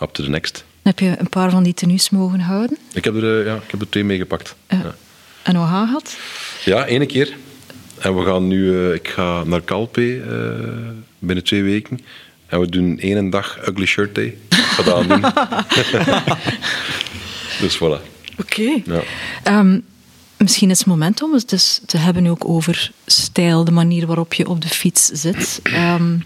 up to the next. Heb je een paar van die tenues mogen houden? Ik heb er, uh, ja, ik heb er twee meegepakt. Ja. En gaat het? Ja, ene keer. En we gaan nu, ik ga naar Calpe binnen twee weken. En we doen één dag Ugly Shirt Day. Gedaan doen. dus voilà. Oké. Ja. Um, misschien is het moment om het dus te hebben ook over stijl, de manier waarop je op de fiets zit. Um,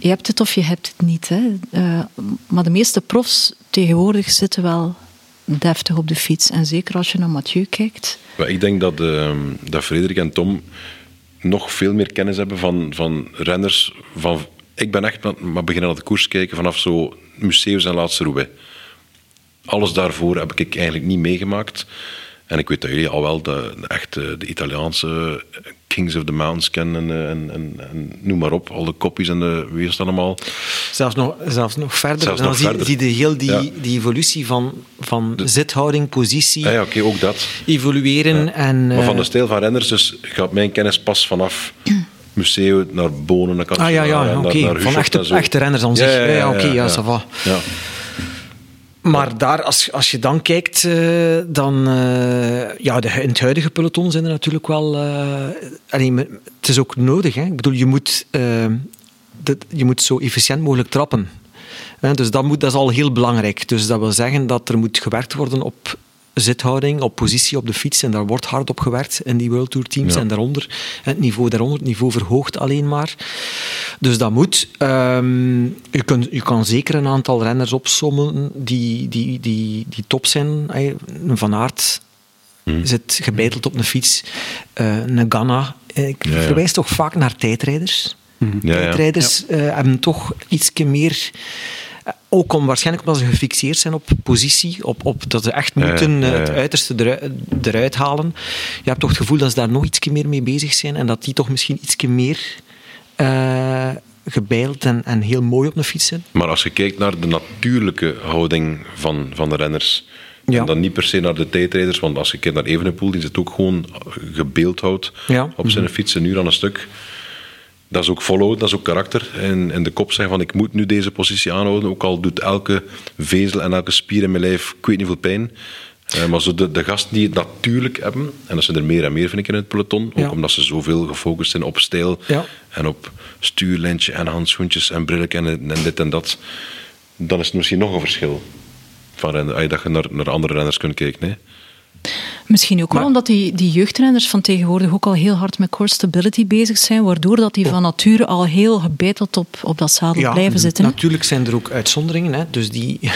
je hebt het of je hebt het niet. Hè? Uh, maar de meeste profs tegenwoordig zitten wel deftig op de fiets. En zeker als je naar Mathieu kijkt. Ik denk dat, uh, dat Frederik en Tom nog veel meer kennis hebben van, van renners. Van, ik ben echt maar beginnen naar de koers kijken vanaf zo Museus en Laatste Roubaix. Alles daarvoor heb ik eigenlijk niet meegemaakt. En ik weet dat jullie al wel de, echt de, Italiaanse Kings of the Mountains kennen en, en, en, noem maar op, al de kopies en de dat allemaal. Zelfs nog, zelfs nog verder. Zelfs dan nog verder. zie je heel die, die evolutie van, van de, zithouding, positie. Ja, ja oké, ook dat. Evolueren. Ja. En, maar van de stijl van renners, dus gaat mijn kennis pas vanaf museum naar Bonen, naar Ah ja, ja, oké. Van echte, echte renners aan zich. Ja, oké, ja, ja, ja. Maar daar, als, als je dan kijkt, uh, dan... Uh, ja, de, in het huidige peloton zijn er natuurlijk wel... Allee, het is ook nodig. Hè? Ik bedoel, je moet, je moet zo efficiënt mogelijk trappen. Dus dat, moet, dat is al heel belangrijk. Dus dat wil zeggen dat er moet gewerkt worden op zithouding, op positie op de fiets. En daar wordt hard op gewerkt in die World Tour teams. En daaronder, het niveau daaronder, het niveau verhoogt alleen maar. Dus dat moet. Um, je, kunt, je kan zeker een aantal renners opsommen die, die, die, die top zijn. Een Van Aert hmm. zit gebeiteld op een fiets. Uh, een Ganna. Ik verwijs toch vaak naar tijdrijders. Hmm. Tijdrijders uh, hebben toch iets meer ook om, waarschijnlijk omdat ze gefixeerd zijn op positie, op, op dat ze echt moeten eh, het uiterste eruit, halen. Je hebt toch het gevoel dat ze daar nog iets meer mee bezig zijn en dat die toch misschien iets meer uh, gebeild en, en heel mooi op de fiets zijn. Maar als je kijkt naar de natuurlijke houding van, van de renners, ja. En dan niet per se naar de tijdrijders, want als je kijkt naar Evenepoel, die zit ook gewoon gebeeldhouwd ja. op zijn mm fiets een uur aan een stuk dat is ook follow, dat is ook karakter. En, en de kop zeggen van ik moet nu deze positie aanhouden, ook al doet elke vezel en elke spier in mijn lijf ik weet niet veel pijn. Uh, maar zo de, de gasten die het natuurlijk hebben, en dat zijn er meer en meer vind ik in het peloton, ook omdat ze zoveel gefocust zijn op stijl ja. en op stuurlijntje en handschoentjes en brillen en, en dit en dat, dan is het misschien nog een verschil van rennen, dat je naar, naar andere renners kunt kijken. Nee? Misschien ook wel omdat die, die jeugdrenners van tegenwoordig ook al heel hard met core stability bezig zijn, waardoor dat die van nature al heel gebeiteld op, op dat zadel blijven zitten. Natuurlijk zijn er ook uitzonderingen. Hè. Dus die,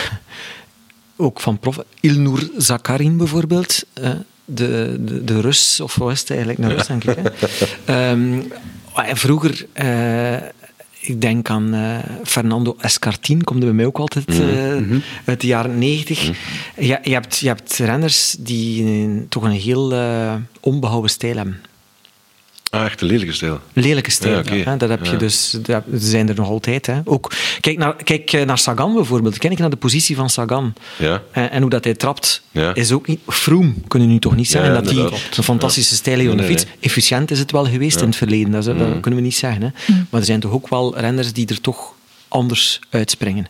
ook van prof, Ilnur Zakarin bijvoorbeeld, de, de, de Rus, of wat is het eigenlijk, een Rus denk ik. Hè. um, vroeger... Uh, ik denk aan uh, Fernando Escartin, komt bij mij ook altijd uh, uit de jaren negentig. Mm je, je, hebt, je hebt renners die een, toch een heel uh, onbehouden stijl hebben. Ah, echt een lelijke stijl. Lelijke stijl, ja, okay. ja, dat heb je dus. Dat zijn er nog altijd. Hè. Ook, kijk, naar, kijk naar Sagan bijvoorbeeld. Kijk naar de positie van Sagan. Ja. En, en hoe dat hij trapt, is ook niet... Froome kunnen nu toch niet zeggen dat hij een fantastische stijl heeft op de fiets. Efficiënt is het wel geweest in het verleden, dat, is, dat kunnen we niet zeggen. Hè. Maar er zijn toch ook wel renners die er toch anders uitspringen.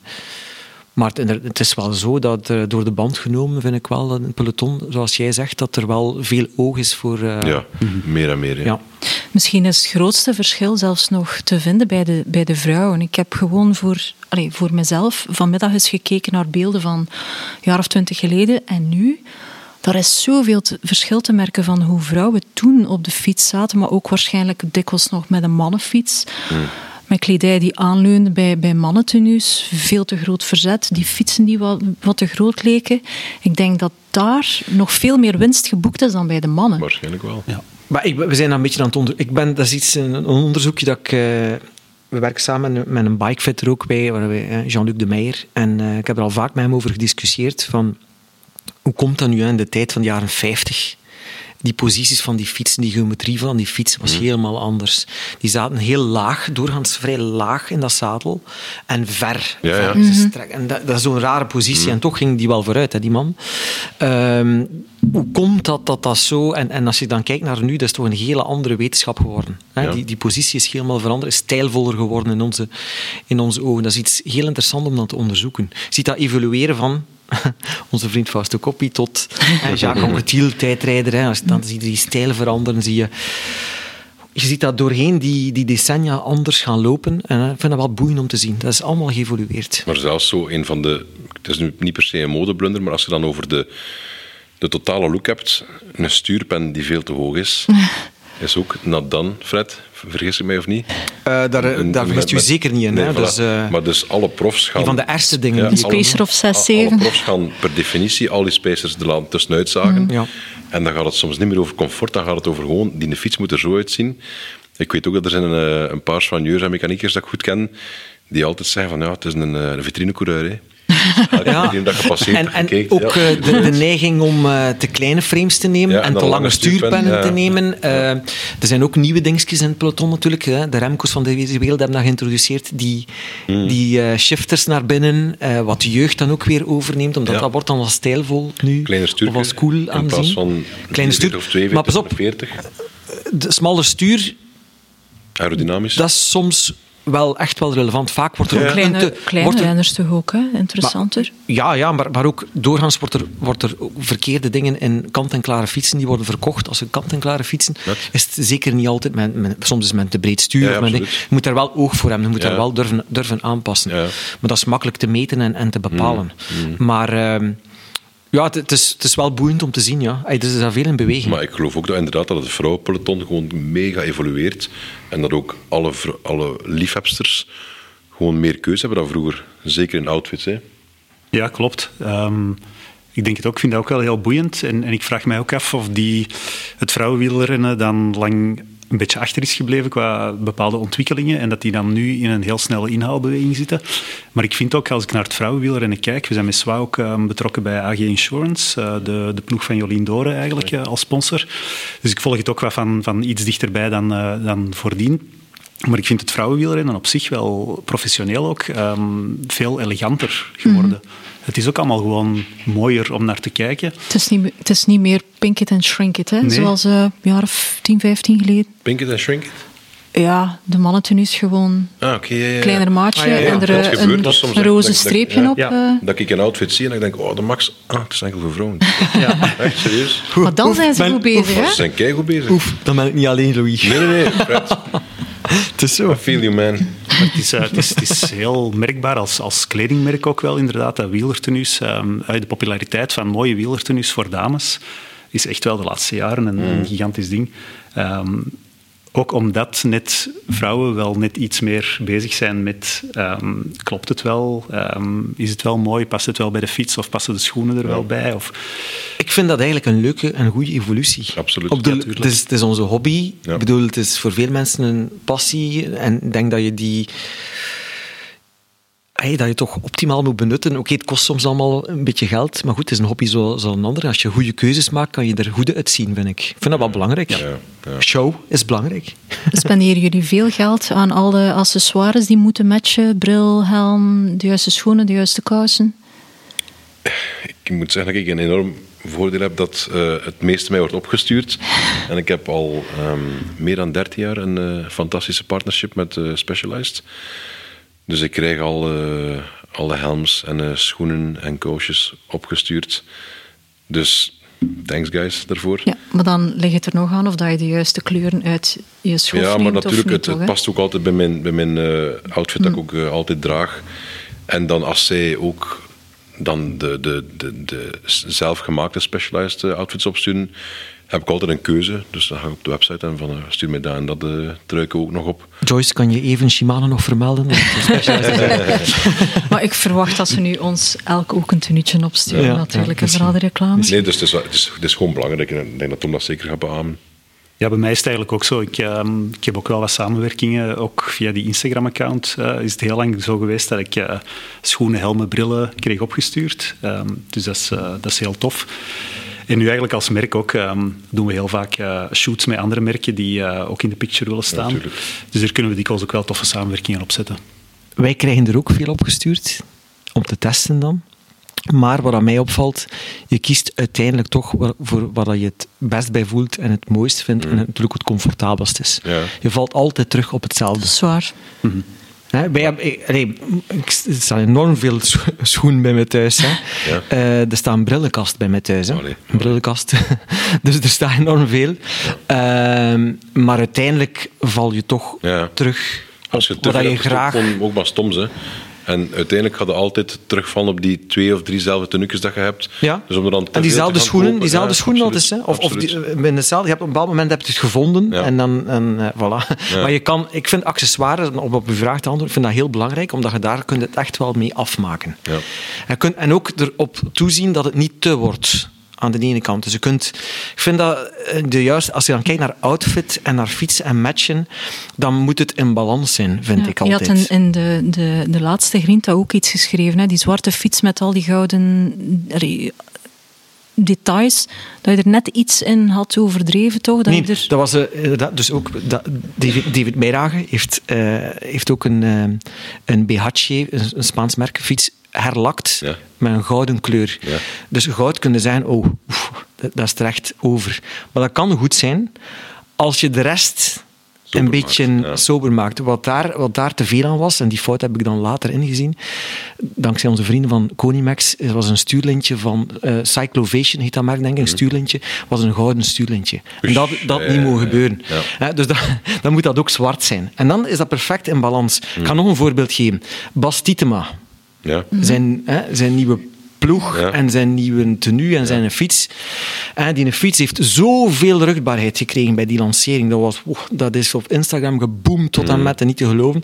Maar het is wel zo dat er door de band genomen, vind ik wel, een peloton, zoals jij zegt, dat er wel veel oog is voor... Uh, ja, meer en meer. Ja. ja. Misschien is het grootste verschil zelfs nog te vinden bij de, bij de vrouwen. Ik heb gewoon voor, allez, voor mezelf vanmiddag eens gekeken naar beelden van een jaar of twintig geleden en nu. Daar is zoveel te, verschil te merken van hoe vrouwen toen op de fiets zaten, maar ook waarschijnlijk dikwijls nog met een mannenfiets. Hmm met kledij die aanleunde bij, bij mannentenues. Veel te groot verzet. Die fietsen die wat, wat te groot leken. Ik denk dat daar nog veel meer winst geboekt is dan bij de mannen. Waarschijnlijk wel. Ja. Maar ik, we zijn dan een beetje aan het onder... Ik ben, dat is iets, een onderzoekje dat ik... Uh, we werken samen met een bikefitter ook bij, Jean-Luc de Meijer. En uh, ik heb er al vaak met hem over gediscussieerd van... Hoe komt dat nu in de tijd van de jaren 50? Die posities van die fietsen, die geometrie van die fiets was mhm. helemaal anders. Die zaten heel laag, doorgaans vrij laag in dat zadel en ver. Ja, ja. Mhm. En dat, dat is zo'n rare positie mhm. en toch ging die wel vooruit, hè, die man. Um, hoe komt dat dat, dat zo... En, en als je dan kijkt naar nu, dat is toch een hele andere wetenschap geworden. Hè? Die, die positie is helemaal veranderd, is stijlvoller geworden in onze, in onze ogen. Dat is iets heel interessants om dat te onderzoeken. Je ziet dat evolueren van onze vriend Fausto Coppi tot Jacques Anquetil, tijdrijder. Hè. Als je dan zie je die stijl veranderen, zie je... Je ziet dat doorheen die, die decennia anders gaan lopen. En ik vind dat wel boeiend om te zien. Dat is allemaal geëvolueerd. Maar zelfs zo een van de... Het is nu niet per se een modeblunder, maar als je dan over de, de totale look hebt, een stuurpen die veel te hoog is, is ook nat dan, Fred. Vergis ik mij of niet? Uh, daar een, daar vergist u zeker niet in. Nee, hè? Dus, uh, maar dus alle profs gaan... Een van de ergste dingen. Ja, die spacer of 6, 7. Alle profs gaan per definitie al die spacers de laan tussenuit zagen. Mm, ja. En dan gaat het soms niet meer over comfort, dan gaat het over gewoon... Die fiets moet er zo uitzien. Ik weet ook dat er zijn een, eh, een paar soigneurs en mechaniekers dat ik goed ken, die altijd zeggen van ja, het is een, een vitrinecoureur. Ja. En, en ook uh, de, de, neiging om uh, te kleine frames te nemen en, te lange stuurpennen te nemen. Uh, er zijn ook nieuwe dingetjes in het peloton natuurlijk. Hè. De Remco's van deze wereld hebben dat geïntroduceerd. Die, mm. die shifters naar binnen, wat de jeugd dan ook weer overneemt. Omdat dat wordt dan als stijlvol nu. Of als cool aanzien. Van kleine stuur. of 42 maar pas op, 40. De smalle stuur... Aerodynamisch. Dat is soms wel echt wel relevant. Vaak wordt er ook... Kleine, te, kleine renners toch ook, hè? interessanter? Maar, ja, ja maar, maar ook doorgaans wordt er, wordt er verkeerde dingen in kant-en-klare fietsen, die worden verkocht als een kant-en-klare fietsen. Is het zeker niet altijd, met, soms is men te breed stuur. je moet daar wel oog voor hebben, je moet daar wel durven, durven aanpassen. Maar dat is makkelijk te meten en, en te bepalen. Mm, mm. Maar... Uh, ja, het, is, het is wel boeiend om te zien. Ja. Er is daar veel in beweging. Maar ik geloof ook dat, inderdaad dat het vrouwenpeloton gewoon mega evolueert. En dat ook alle, alle liefhebsters gewoon meer keuze hebben dan vroeger. Zeker in outfits. Hè. Ja, klopt. Um, ik denk het ook. Ik vind dat ook wel heel boeiend. En, en ik vraag mij ook af of die, het vrouwenwielrennen dan lang een beetje achter is gebleven qua bepaalde ontwikkelingen en dat die dan nu in een heel snelle inhaalbeweging zitten. Maar ik vind ook, als ik naar het vrouwenwielrennen kijk, we zijn met SWA ook um, betrokken bij AG Insurance, uh, de, de ploeg van Jolien Doren eigenlijk uh, als sponsor. Dus ik volg het ook wat van, van iets dichterbij dan, uh, dan voordien. Maar ik vind het vrouwenwielrennen op zich wel professioneel ook um, veel eleganter geworden. Mm -hmm het is ook allemaal gewoon mooier om naar te kijken. Het is niet, het is niet meer pink it and shrink it, hè? zoals uh, een jaar of 10, 15 geleden. Pink it and shrink it? Ja, de mannentenu is gewoon ah, okay, ja, ja. kleiner maatje ah, en er uh, een, een roze streepje op. Uh. Dat ik een outfit zie en ik denk, oh, de max, ah, het is enkel voor vrouwen. ja. Echt serieus. Maar dan zijn ze goed bezig, hè? Ze zijn keigoed bezig. Oef, dan ben ik niet alleen, Louis. Nee, nee, nee. het is zo. I feel you, man. Het is, uh, het, is, het is, heel merkbaar als, als kledingmerk ook wel, inderdaad, dat wielertenues. Um, de populariteit van mooie wielertenues voor dames is echt wel de laatste jaren een, een mm. gigantisch ding. Um, ook omdat net vrouwen wel net iets meer bezig zijn met ehm, klopt het wel, Ehm, is het wel mooi, past het wel bij de fiets of passen de schoenen er wel bij? Of... Ik vind dat eigenlijk een leuke en goede evolutie. Absoluut. Op de, Ja, het, is, het is onze hobby. Ja. Ik bedoel, het is voor veel mensen een passie. En ik denk dat je die... Hey, dat je toch optimaal moet benutten. Oké, het kost soms allemaal een beetje geld, maar goed, het is een hobby zoals een ander. Als je goede keuzes maakt, kan je er goed uitzien, vind ik. Ik vind dat wel belangrijk. Ja, ja. Show is belangrijk. Spenderen jullie veel geld aan alle accessoires die moeten matchen? Bril, helm, de juiste schoenen, de juiste kousen? Ik moet zeggen dat ik een enorm voordeel heb dat eh, het meeste mij wordt opgestuurd. En ik heb al ehm, meer dan 13 jaar een eh, fantastische partnership met eh, Specialized. Dus ik krijg al eh, alle helms en eh, schoenen en koosjes opgestuurd. Dus thanks guys daarvoor. Ja, maar dan ligt het er nog aan of dat je de juiste kleuren uit je schof Ja, maar natuurlijk, het, toch, past ook altijd bij mijn, bij mijn eh, outfit dat ik ook eh, altijd draag. En dan als zij ook dan de, de, de, de zelfgemaakte specialized outfits opsturen, heb ik altijd een keuze. Dus dan ga ik op de website en van eh, stuur mij daar en dat uh, truiken ook nog op. Joyce, kan je even Shimano nog vermelden? Maar ik verwacht dat ze nu ons elk ook een tenuutje opsturen, Ja, natuurlijk, ja, en vooral de reclames. Nee, dus het is, het is, het is gewoon belangrijk. En ik denk dat Tom dat zeker gaat beamen. Ja, bij mij is het eigenlijk ook zo. Ik, ehm, ik heb ook wel wat samenwerkingen, ook via die Instagram-account eh, is het heel lang zo geweest dat ik eh, schoenen, helmen, brillen kreeg opgestuurd. Ehm, dus dat is, eh, dat is heel tof. En nu eigenlijk als merk ook ehm, doen we heel vaak eh, shoots met andere merken die eh, ook in de picture willen staan. Dus daar kunnen we dikwijls ook wel toffe samenwerkingen op zetten. Wij krijgen er ook veel opgestuurd, om te testen dan. Maar wat aan mij opvalt, je kiest uiteindelijk toch voor waar je het best bij voelt en het mooist vindt en het natuurlijk het comfortabelst is. Ja. Je valt altijd terug op Dat hetzelfde. is waar. Hè, wij hebben, ik- allee, ik- er staan enorm veel scho- schoenen bij mij thuis. Hè. Ja. Eh, er staat een brillenkast bij mij thuis. Hè. Allee. Een brillenkast. dus er staat enorm veel. Ehm, maar uiteindelijk val je toch Ja. terug Als je te wat je hebt gestopt, graag... ook maar stoms, hè. En uiteindelijk gaat je altijd terugvallen op die twee of driezelfde tenuukjes dat je hebt. Ja. Dus om er dan en diezelfde schoenen, kopen, diezelfde ja, schoenen altijd. Hè? Of, of die, met hetzelfde, je hebt op een bepaald moment heb je het gevonden Ja. en dan en, eh, voilà. Maar je kan, ik vind accessoires, om op uw vraag te antwoorden, ik vind dat heel belangrijk, omdat je daar kunt het echt wel mee afmaken. Ja. En, kunt, en ook erop toezien dat het niet te wordt. Aan de ene kant. Dus je kunt, ik vind dat eh, de juiste, als je dan kijkt naar outfit en naar fietsen en matchen, dan moet het in balans zijn, vind Ja, ik je altijd. had in, in de, de, de laatste Grinta ook iets geschreven. Hè? Die zwarte fiets met al die gouden details. Dat je er net iets in had overdreven, toch? Dat Nee, je er... dat was eh, inderdaad, dus ook dat, David, David Meirage heeft, heeft ook een, een BHC, een, een Spaans merk, fiets herlakt Ja. met een gouden kleur. Ja. Dus goud kunnen zijn, oh, oef, dat, dat is terecht over. Maar dat kan goed zijn als je de rest Sober een maakt, beetje ja. sober maakt. Wat daar, wat daar te veel aan was, en die fout heb ik dan later ingezien, dankzij onze vrienden van Conimax, was een stuurlintje van eh, Cyclovation, heet dat merk, denk ik, een stuurlintje, was een gouden stuurlintje. En dat, dat Mhm. niet mogen gebeuren. Dus dat, dan moet dat ook zwart zijn. En dan is dat perfect in balans. Mhm. Ik ga nog een voorbeeld geven. Bas Tietema, Ja. zijn, hè, zijn nieuwe ploeg Ja. en zijn nieuwe tenue en zijn fiets. En die fiets heeft zoveel rugbaarheid gekregen bij die lancering. Dat, was, wow, dat is op Instagram geboomd tot en met en niet te geloven.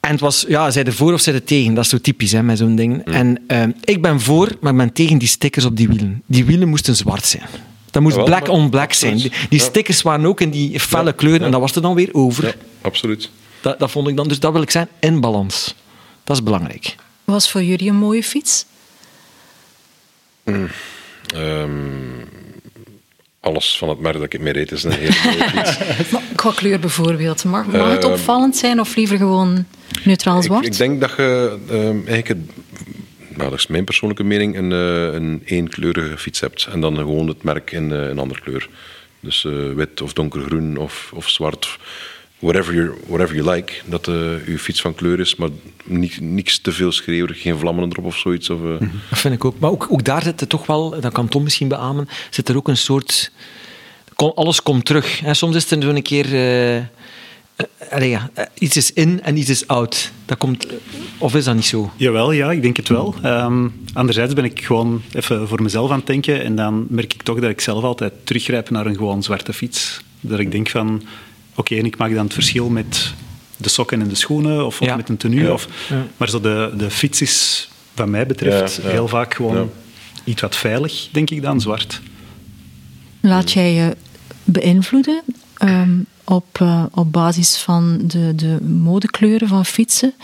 En het was, ja, zij de voor of zij de tegen. Dat is zo typisch hè, met zo'n ding. En eh, ik ben voor, maar ik ben tegen die stickers op die wielen. Die wielen moesten zwart zijn. Dat moest black on black zijn. Die, absoluut. die Ja. stickers waren ook in die felle Ja, kleuren ja. en dat was er dan weer over. ja, absoluut. Dat, dat vond ik dan. Dus dat wil ik zijn in balans. Dat is belangrijk. Was voor jullie een mooie fiets? Ehm, alles van het merk dat ik mee reed is een hele mooie fiets. Maar qua kleur bijvoorbeeld. Mag, mag het Ehm, opvallend zijn of liever gewoon neutraal zwart? Ik, ik denk dat je ehm, eigenlijk, het, nou, dat is mijn persoonlijke mening, een, eh, een eenkleurige fiets hebt. En dan gewoon het merk in eh, een andere kleur. Dus eh, wit of donkergroen of, of zwart. Whatever, you whatever you like. Dat eh je fiets van kleur is, maar niet, niks te veel schreeuwerig. Geen vlammen erop of zoiets. Of, eh, Dat vind ik ook. Maar ook, ook daar zit er toch wel, dat kan Tom misschien beamen, zit er ook een soort... kom- Alles komt terug. Hè. Soms is er zo'n keer... eh, allee, ja, iets is in en iets is out. Dat komt, of is dat niet zo? Jawel, ja, ik denk het wel. Ehm, anderzijds ben ik gewoon even voor mezelf aan het denken en dan merk ik toch dat ik zelf altijd teruggrijp naar een gewoon zwarte fiets. Dat ik denk van, oké, en ik maak dan het verschil met de sokken en de schoenen of, of Ja. met een tenue. Ja. Of, Maar zo de, de fiets is, wat mij betreft, Ja, ja. heel vaak gewoon Ja. iets wat veilig, denk ik dan, zwart. Laat jij je beïnvloeden ehm, op, eh, op basis van de, de modekleuren van fietsen?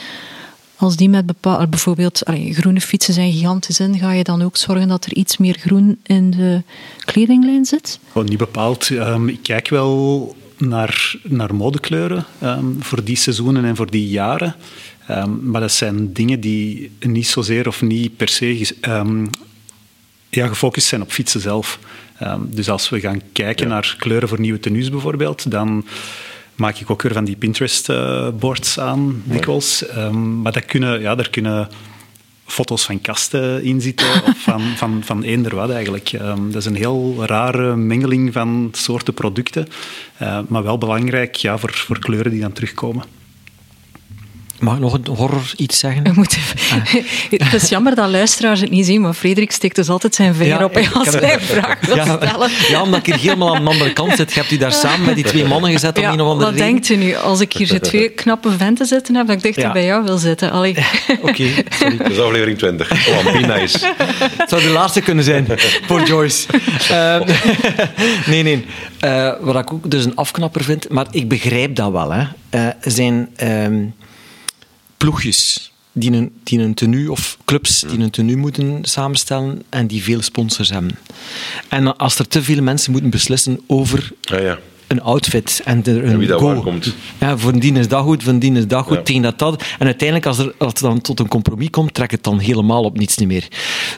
Als die met bepaalde, bijvoorbeeld allee, groene fietsen zijn gigantisch in, ga je dan ook zorgen dat er iets meer groen in de kledinglijn zit? Gewoon niet bepaald. Ehm, ik kijk wel naar, naar modekleuren ehm, voor die seizoenen en voor die jaren. Ehm, maar dat zijn dingen die niet zozeer of niet per se ehm, ja, gefocust zijn op fietsen zelf. Dus als we gaan kijken naar kleuren voor nieuwe tenues bijvoorbeeld, dan maak ik ook weer van die Pinterest-boards aan, dikwijls. Maar dat kunnen, ja, daar kunnen foto's van kasten in zitten, of van, van, van eender wat eigenlijk. Ehm, dat is een heel rare mengeling van soorten producten, eh, maar wel belangrijk ja, voor, voor kleuren die dan terugkomen. Mag ik nog een horror iets zeggen? Even- Het is jammer dat luisteraars het niet zien, maar Frederik steekt dus altijd zijn vinger op ik- als wij vragen wil ja, stellen. ja, omdat ik hier helemaal aan de andere kant zit. Je hebt u daar samen met die twee mannen gezet om Ja, een of andere wat reden. denkt u nu? Als ik hier zo twee knappe venten zitten heb, dat ik dichter Ja. bij jou wil zitten. Allee. Oké, sorry. Dat is aflevering 20. Oh, be nice. Het zou de laatste kunnen zijn voor Joyce. Ehm, nee, nee. Eh, wat ik ook dus een afknapper vind, maar ik begrijp dat wel. Hè. Eh, zijn ehm, ploegjes die een, die een tenue, of clubs die een tenue moeten samenstellen en die veel sponsors hebben. En als er te veel mensen moeten beslissen over Ja, ja. Een outfit en er een wie dat waar komt. Ja, voor die is dat goed, voor die is dat goed, Ja. tegen dat dat. En uiteindelijk, als, er, als het dan tot een compromis komt, trekt het dan helemaal op niets niet meer.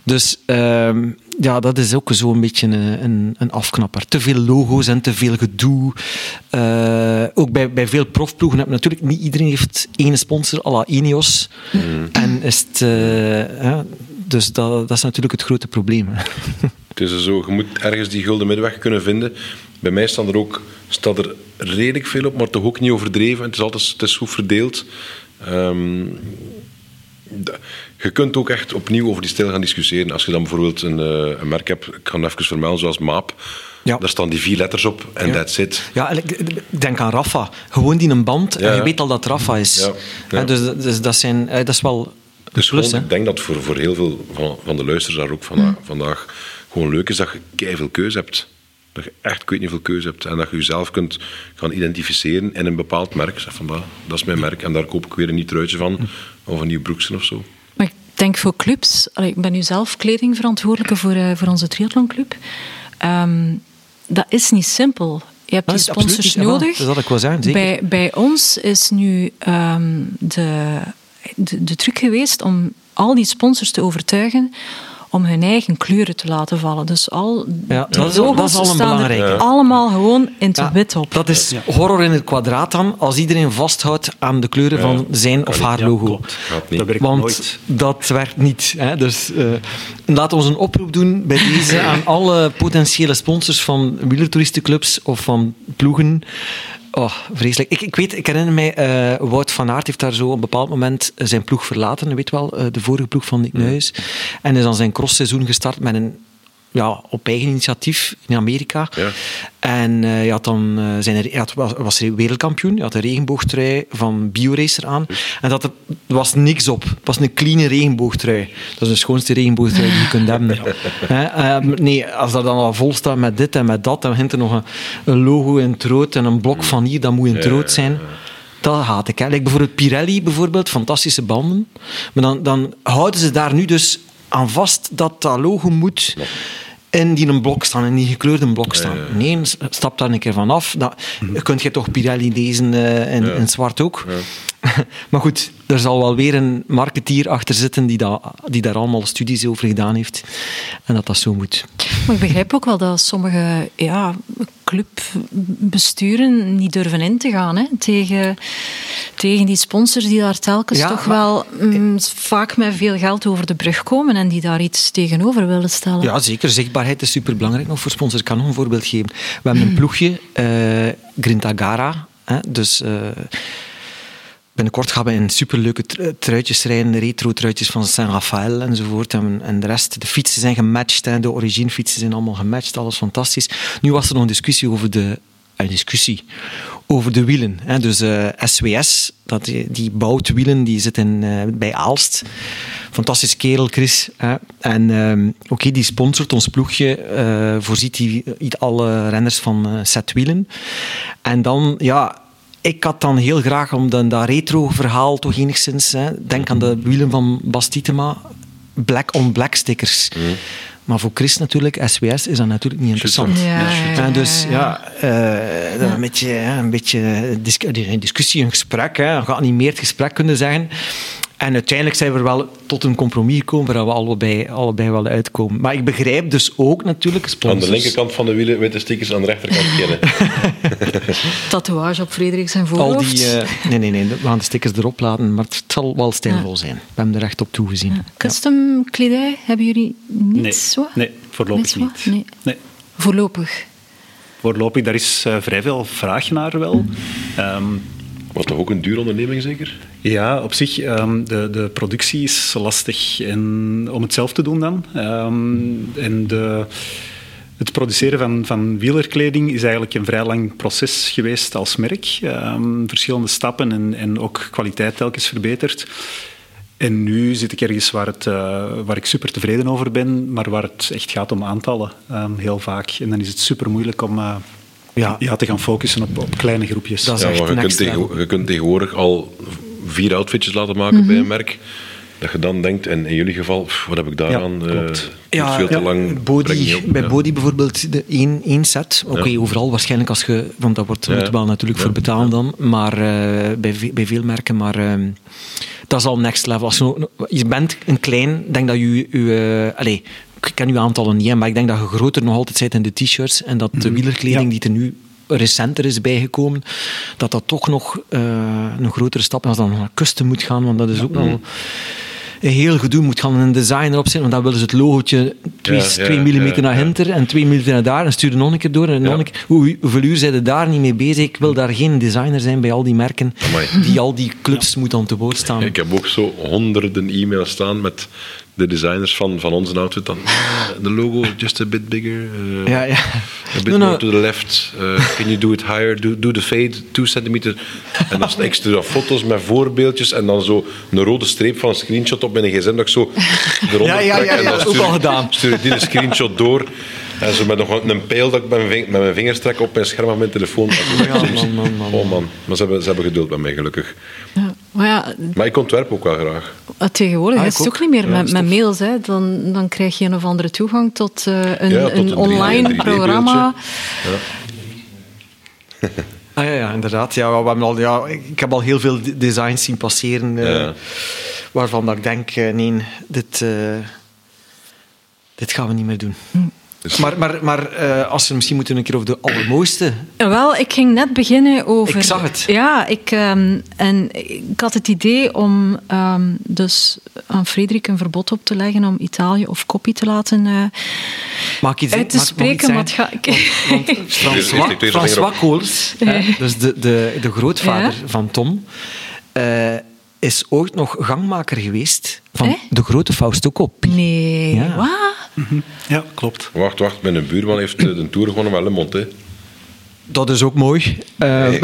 Dus ehm, ja, dat is ook zo'n beetje een, een, een afknapper. Te veel logo's en te veel gedoe. Eh, ook bij, bij veel profploegen heb je natuurlijk niet iedereen heeft één sponsor, à la Ineos. En is het... eh, ja, dus dat, dat is natuurlijk het grote probleem. hè. Het is zo, je moet ergens die gulden middenweg kunnen vinden. Bij mij staan er ook, staat er redelijk veel op, maar toch ook niet overdreven. Het is altijd het is goed verdeeld. Ehm, je kunt ook echt opnieuw over die stijl gaan discussiëren. Als je dan bijvoorbeeld een, eh, een merk hebt, ik ga het even vermelden, zoals Maap. Ja. Daar staan die vier letters op en Ja. that's it. Ja, denk aan Rafa. Gewoon die een band en je weet al dat Rafa is. Ja. Dus, dus dat, zijn, eh, dat is wel Dus plus. gewoon, ik denk dat voor, voor heel veel van, van de luisteraars ook vandaag, vandaag gewoon leuk is dat je veel keuze hebt. Dat je echt ik weet niet veel keuze hebt. En dat je jezelf kunt gaan identificeren in een bepaald merk. Zeg van, "Bah, dat is mijn merk en daar koop ik weer een nieuw truitje van. Of een nieuw broekje of zo. Maar ik denk voor clubs, allee, ik ben nu zelf kledingverantwoordelijke voor, eh, voor onze triathlonclub. Ehm dat is niet simpel. Je hebt Dat die sponsors nodig. Dat had ik wel zeggen, zeker. Bij, bij ons is nu ehm, de, de, de truc geweest om al die sponsors te overtuigen om hun eigen kleuren te laten vallen. Dus al Ja, dat is- dat is al een staan er belangrijke. allemaal gewoon in het Ja, wit op. Dat is horror in het kwadraat dan, als iedereen vasthoudt aan de kleuren van zijn of haar Ja, logo. Dat werkt Want nooit. dat werkt niet. Hè? Dus eh laten we ons een oproep doen bij deze aan alle potentiële sponsors van wielertoeristenclubs of van ploegen. Oh, vreselijk. Ik, ik weet, ik herinner mij, eh, Wout van Aert heeft daar zo op een bepaald moment zijn ploeg verlaten. Je weet wel, eh, de vorige ploeg van Nick Nuis. En is dan zijn crossseizoen gestart met een ja, op eigen initiatief in Amerika. Ja. En je had dan eh, zijn, had, was, wereldkampioen. Je had een regenboogtrui van BioRacer aan. En dat er, er was niks op. Het was een clean regenboogtrui. Dat is de schoonste regenboogtrui die je kunt hebben. Hè, eh, nee, als dat dan al vol staat met dit en met dat, dan begint er nog een, een logo in het rood en een blok van hier, dat moet in het rood zijn. Dat haat ik. Hè. Like bijvoorbeeld Pirelli, bijvoorbeeld, fantastische banden. Maar dan, dan houden ze daar nu dus aan vast dat dat logo moet in die een blok staan, in die gekleurde blok staan. Nee, stap daar een keer van af. Dat, Kunt je toch Pirelli lezen eh, in, in zwart ook? maar goed, er zal wel weer een marketeer achter zitten die, dat, die daar allemaal studies over gedaan heeft. En dat dat zo moet. Maar ik begrijp ook wel dat sommige ja, clubbesturen niet durven in te gaan hè, tegen, tegen die sponsors die daar telkens Ja, toch maar- wel mm, vaak met veel geld over de brug komen en die daar iets tegenover willen stellen. Ja, zeker. Zichtbaarheid is superbelangrijk nog voor sponsors. Ik kan nog een voorbeeld geven. We hebben een ploegje, eh Grintagara. Hè, dus eh, binnenkort gaan we in superleuke tru- truitjes rijden, retro-truitjes van Saint Raphaël enzovoort. En, en de rest, de fietsen zijn gematcht, hè, de originefietsen zijn allemaal gematcht, alles fantastisch. Nu was er nog een discussie over de een discussie over de wielen. Hè. Dus eh, SWS, dat, die, bouwt wielen, die zit in, eh, bij Aalst. Fantastisch kerel, Chris. Hè. En ehm, oké, die sponsort ons ploegje, eh, voorziet die, alle renners van eh, set wielen. En dan, ja, ik had dan heel graag om dan, dat retro-verhaal toch enigszins. Hè. Denk aan de wielen van Bastitema, black on black stickers. Maar voor Chris natuurlijk, SWS, is dat natuurlijk niet interessant. Ja, ja, ja, En dus ja, ja, eh, dat een beetje, hè, een beetje discussie, een gesprek, hè, een geanimeerd gesprek kunnen zeggen. En uiteindelijk zijn we wel tot een compromis gekomen waar we allebei, allebei wel uitkomen. Maar ik begrijp dus ook natuurlijk Aan sponsors. de linkerkant van de wielen witte stickers, aan de rechterkant kennen. Tatoeage op Frederik zijn Al voorhoofd. die, eh, nee, nee, nee, we gaan de stickers erop laten, maar het zal wel stijlvol zijn. We hebben er echt op toegezien. Ja. Custom kledij hebben jullie Nee, niets? zo? nee voorlopig niet. Nee. Nee. Voorlopig. Voorlopig, daar is eh, vrij veel vraag naar wel. Ehm, Wat toch ook een duur onderneming, zeker? Ja, op zich, ehm, de, de productie is lastig en, om het zelf te doen dan. Ehm, en de, het produceren van, van wielerkleding is eigenlijk een vrij lang proces geweest als merk. Ehm, verschillende stappen en, en ook kwaliteit telkens verbeterd. En nu zit ik ergens waar, het, eh, waar ik super tevreden over ben, maar waar het echt gaat om aantallen, ehm, heel vaak. En dan is het super moeilijk om eh, Ja. ja. te gaan focussen op, op kleine groepjes. Dat is Ja, echt maar je kunt, je kunt tegenwoordig al vier outfitjes laten maken bij een merk. Dat je dan denkt, en in jullie geval, pff, wat heb ik daaraan? Ja, eh, klopt. het duurt veel te ja, lang. Body, op. bij Ja. Body bijvoorbeeld de één, één set. Oké, Ja. overal waarschijnlijk als je... Want dat wordt, Ja. moet je wel natuurlijk Ja. voor betalen dan. Maar eh, bij, bij veel merken. Maar ehm, dat is al next level. Als je, je bent een klein, denk dat je... je eh, allez, ik ken uw aantallen niet, maar ik denk dat je groter nog altijd bent in de t-shirts. En dat de wielerkleding Ja. die er nu recenter is bijgekomen, dat dat toch nog eh, een grotere stap is als dan naar custom moet gaan. Want dat is ook nog een heel gedoe moet gaan een designer opzetten, want dan willen ze het logootje 2 Ja, ja, mm ja, naar ja. hinter en 2 mm naar daar en stuur nog een keer door. En nog een keer. Hoe, hoeveel uur zijn er daar niet mee bezig? Ik wil daar geen designer zijn bij al die merken Amai. die al die clubs moeten aan te woord staan. Ik heb ook zo honderden e-mails staan met de designers van, van onze outfit. Dan, "Ah, de logo just a bit bigger. eh, Ja, ja. A bit No, no. more to the left. Uh, can you do it higher? Do, do the fade, 2 centimeter. En dan ik stuur dan foto's met voorbeeldjes en dan zo een rode streep van een screenshot op mijn gsm dat ik zo eronder Ja, ja, trek. ja, en dan dat is ook stuur al ik- gedaan. Stuur ik die een screenshot door. En zo met nog een- pijl dat ik met mijn, ving- met mijn vingers trek op mijn scherm van mijn telefoon. Ja, man, man, man, Oh man, maar ze hebben, ze hebben geduld met mij gelukkig. Ja. Maar ja, Maar ik ontwerp ook wel graag. tegenwoordig Ah, is het ook. ook niet meer Ja, met, met mails. Hè. Dan, dan krijg je een of andere toegang tot eh, een, Ja, tot een een online 3D programma. Ah, ja, ja, inderdaad. Ja, we hebben al, ja, ik heb al heel veel de- designs zien passeren eh, Ja. waarvan dat ik denk, eh, nee, dit, eh, dit gaan we niet meer doen. Dus- Maar, maar, maar eh, als we misschien moeten een keer over de allermooiste Wel, ik ging net beginnen over... Ik zag het. Ja, ik, ehm, en ik had het idee om ehm, dus aan Frederik een verbod op te leggen om Italië of Koppie te laten eh, Mag ik iets uit te mag- mag ik iets spreken. Ga, Want François, François vinger Kools, hè, dus de, de, de grootvader Ja. van Tom, eh, is ooit nog gangmaker geweest van Eh? de grote Fausto Coppi. nee, Ja. Wat? Ja, klopt. Wacht, wacht. Mijn buurman heeft eh, de Tour gewonnen met Le Mont. hè. Dat is ook mooi. Eh,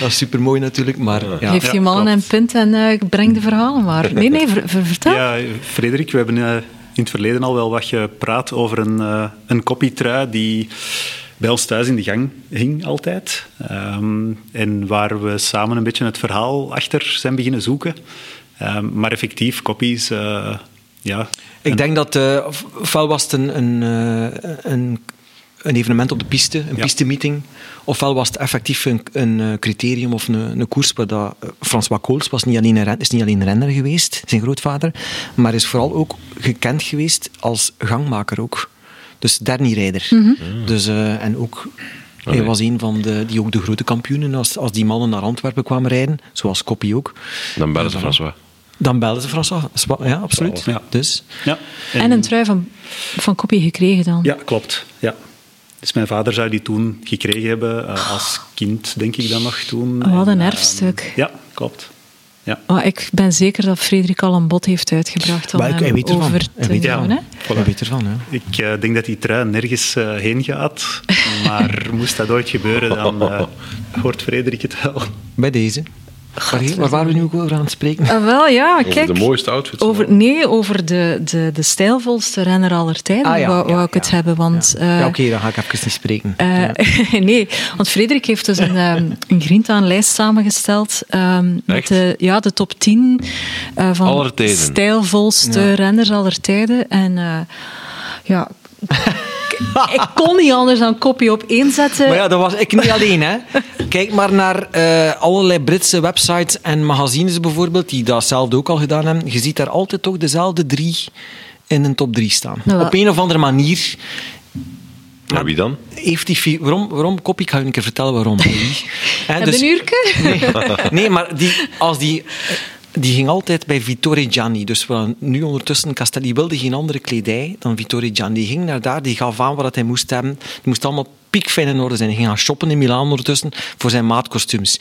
dat is super mooi natuurlijk, maar ja. Heeft Ja, die mannen klopt. en pint en eh, breng de verhalen maar. Nee, nee, ver, ver- vertel. Ja, Frederik, we hebben eh, in het verleden al wel wat gepraat over een, eh een koppietrui die bij ons thuis in de gang hing altijd. Ehm, en waar we samen een beetje het verhaal achter zijn beginnen zoeken. Ehm, maar effectief, koppies... eh, ja, Ik denk dat, eh, of- ofwel was het een, een, eh, een, een evenement op de piste, een Ja. pistemeeting, ofwel was het effectief een, een eh, criterium of een, een koers waar dat, François Kools was niet alleen een is niet alleen renner geweest, zijn grootvader, maar is vooral ook gekend geweest als gangmaker ook. Dus dernie-rijder. Dus, eh, en ook... Hij was een van de, die ook de grote kampioenen, als, als die mannen naar Antwerpen kwamen rijden, zoals Koppie ook, Dan bellen ze Ja, François. Dan belden ze François. Ja, absoluut. Ja. Dus, ja. En een trui van, van Koppie gekregen dan. Ja, klopt. Ja. Dus mijn vader zou die toen gekregen hebben, eh, als kind denk ik dan nog toen. Oh, wat een En, eh, erfstuk. ja, klopt. Ja. Maar ik ben zeker dat Frederik al een bod heeft uitgebracht om Maar ik- hij weet ervan. over te weet ervan. hè? Je weet ervan, ja. Ik eh, denk dat die trui nergens eh, heen gaat. Maar moest dat ooit gebeuren, dan eh, hoort Frederik het wel. Bij deze. Waar, waar waren we nu ook over aan het spreken? Ah, wel, ja, Over kijk. de mooiste outfits. Over, nee, over de, de, de stijlvolste renner aller tijden Ah, ja, wou, ja, wou ik het ja. hebben. Want, ja, eh, oké, dan ga ik even niet spreken. Eh, Ja. nee, want Frederik heeft dus een, ehm, een Grintaan-lijst samengesteld ehm, met de, ja, de top 10 eh, van Aller tijden. stijlvolste Ja. renners aller tijden. En eh, ja, ik kon niet anders dan kopie op één zetten. Maar ja, dat was ik niet alleen. Hè. Kijk maar naar eh, allerlei Britse websites en magazines bijvoorbeeld, die datzelfde ook al gedaan hebben. Je ziet daar altijd toch dezelfde drie in een top 3 staan. Nou. Op een of andere manier Maar wie dan? heeft die... Waarom, waarom kop ik? ga je een keer vertellen waarom. Hè, Heb dus- een uurke? Nee, nee maar die, als die, die ging altijd bij Vittorio Gianni. Dus we nu ondertussen Castelli. Wilde geen andere kledij dan Vittorio Gianni. Die ging naar daar, die gaf aan wat hij moest hebben. Die moest allemaal piekfijn in orde zijn. Hij ging gaan shoppen in Milaan ondertussen voor zijn maatkostuums.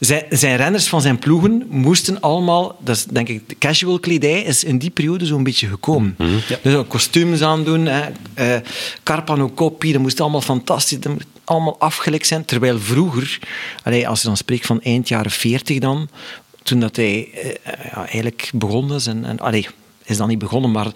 Zijn, zijn renners van zijn ploegen moesten allemaal, dat is denk ik, de casual kledij is in die periode zo'n beetje gekomen. Dus ook kostuums aandoen, hè, eh, Carpano kopie, dat moest allemaal fantastisch, dat moest allemaal afgelikt zijn. Terwijl vroeger, allee, als je dan spreekt van eind jaren 40 dan, toen dat hij eh, ja, eigenlijk begonnen is. En, en, allee, is dan niet begonnen, maar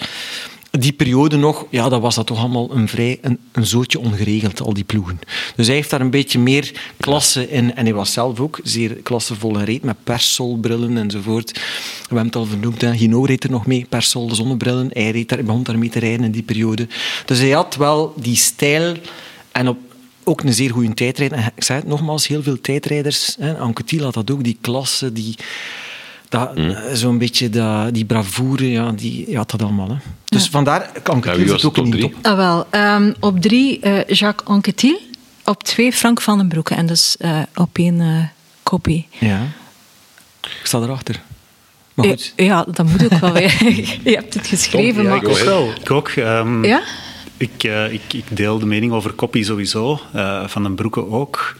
die periode nog, ja, dat was dat toch allemaal een vrij een, een zootje ongeregeld, al die ploegen. Dus hij heeft daar een beetje meer klasse in. En hij was zelf ook zeer klassevol gereed, met persolbrillen enzovoort. We hebben het al vernoemd. Gino reed er nog mee, persol, zonnebrillen. Hij, reed daar, begon daarmee te rijden in die periode. Dus hij had wel die stijl en op, ook een zeer goede tijdrijder. En ik zei het nogmaals, heel veel tijdrijders. Hè. Anquetil had dat ook, die klasse, die... Dat, Zo'n beetje dat, die bravoure, ja, die, ja, dat allemaal. Hè. Dus vandaar, Ja, Anquetil was zit ook in top die top. Ah, wel. ehm, op drie eh, Jacques Anquetil. Op twee Frank van den Broeke. En dus eh, op één eh, kopie. Ja. Ik sta erachter. Maar goed. Ja, dat moet ook wel. je hebt het geschreven, ja, maar... ik ook wel. Ik ook. ehm, Ja? Ik, eh, ik, ik deel de mening over Koppie sowieso, eh, van den Broeke ook.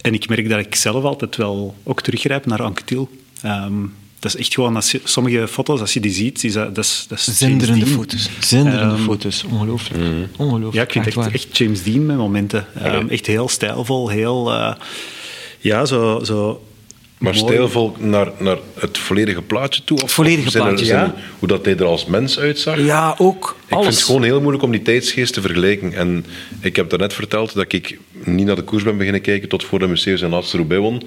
En ik merk dat ik zelf altijd wel ook teruggrijp naar Anquetil. Ehm, dat is echt gewoon, als je, sommige foto's, als je die ziet, is dat, dat is, dat is Zinderende James Dean. foto's. Zinderende Ehm, foto's. Ongelooflijk. Ongelooflijk. Ja, ik vind echt echt James Dean met momenten. Ehm, echt heel stijlvol, heel... eh, ja, zo... zo Maar stijlvol naar, naar het volledige plaatje toe? Of Volledige of zijn plaatje, ja. Hoe dat hij er als mens uitzag? Ja, ook Ik alles. vind het gewoon heel moeilijk om die tijdsgeest te vergelijken. En ik heb daarnet verteld dat ik niet naar de koers ben beginnen kijken tot voor de museum zijn laatste Roubaix won.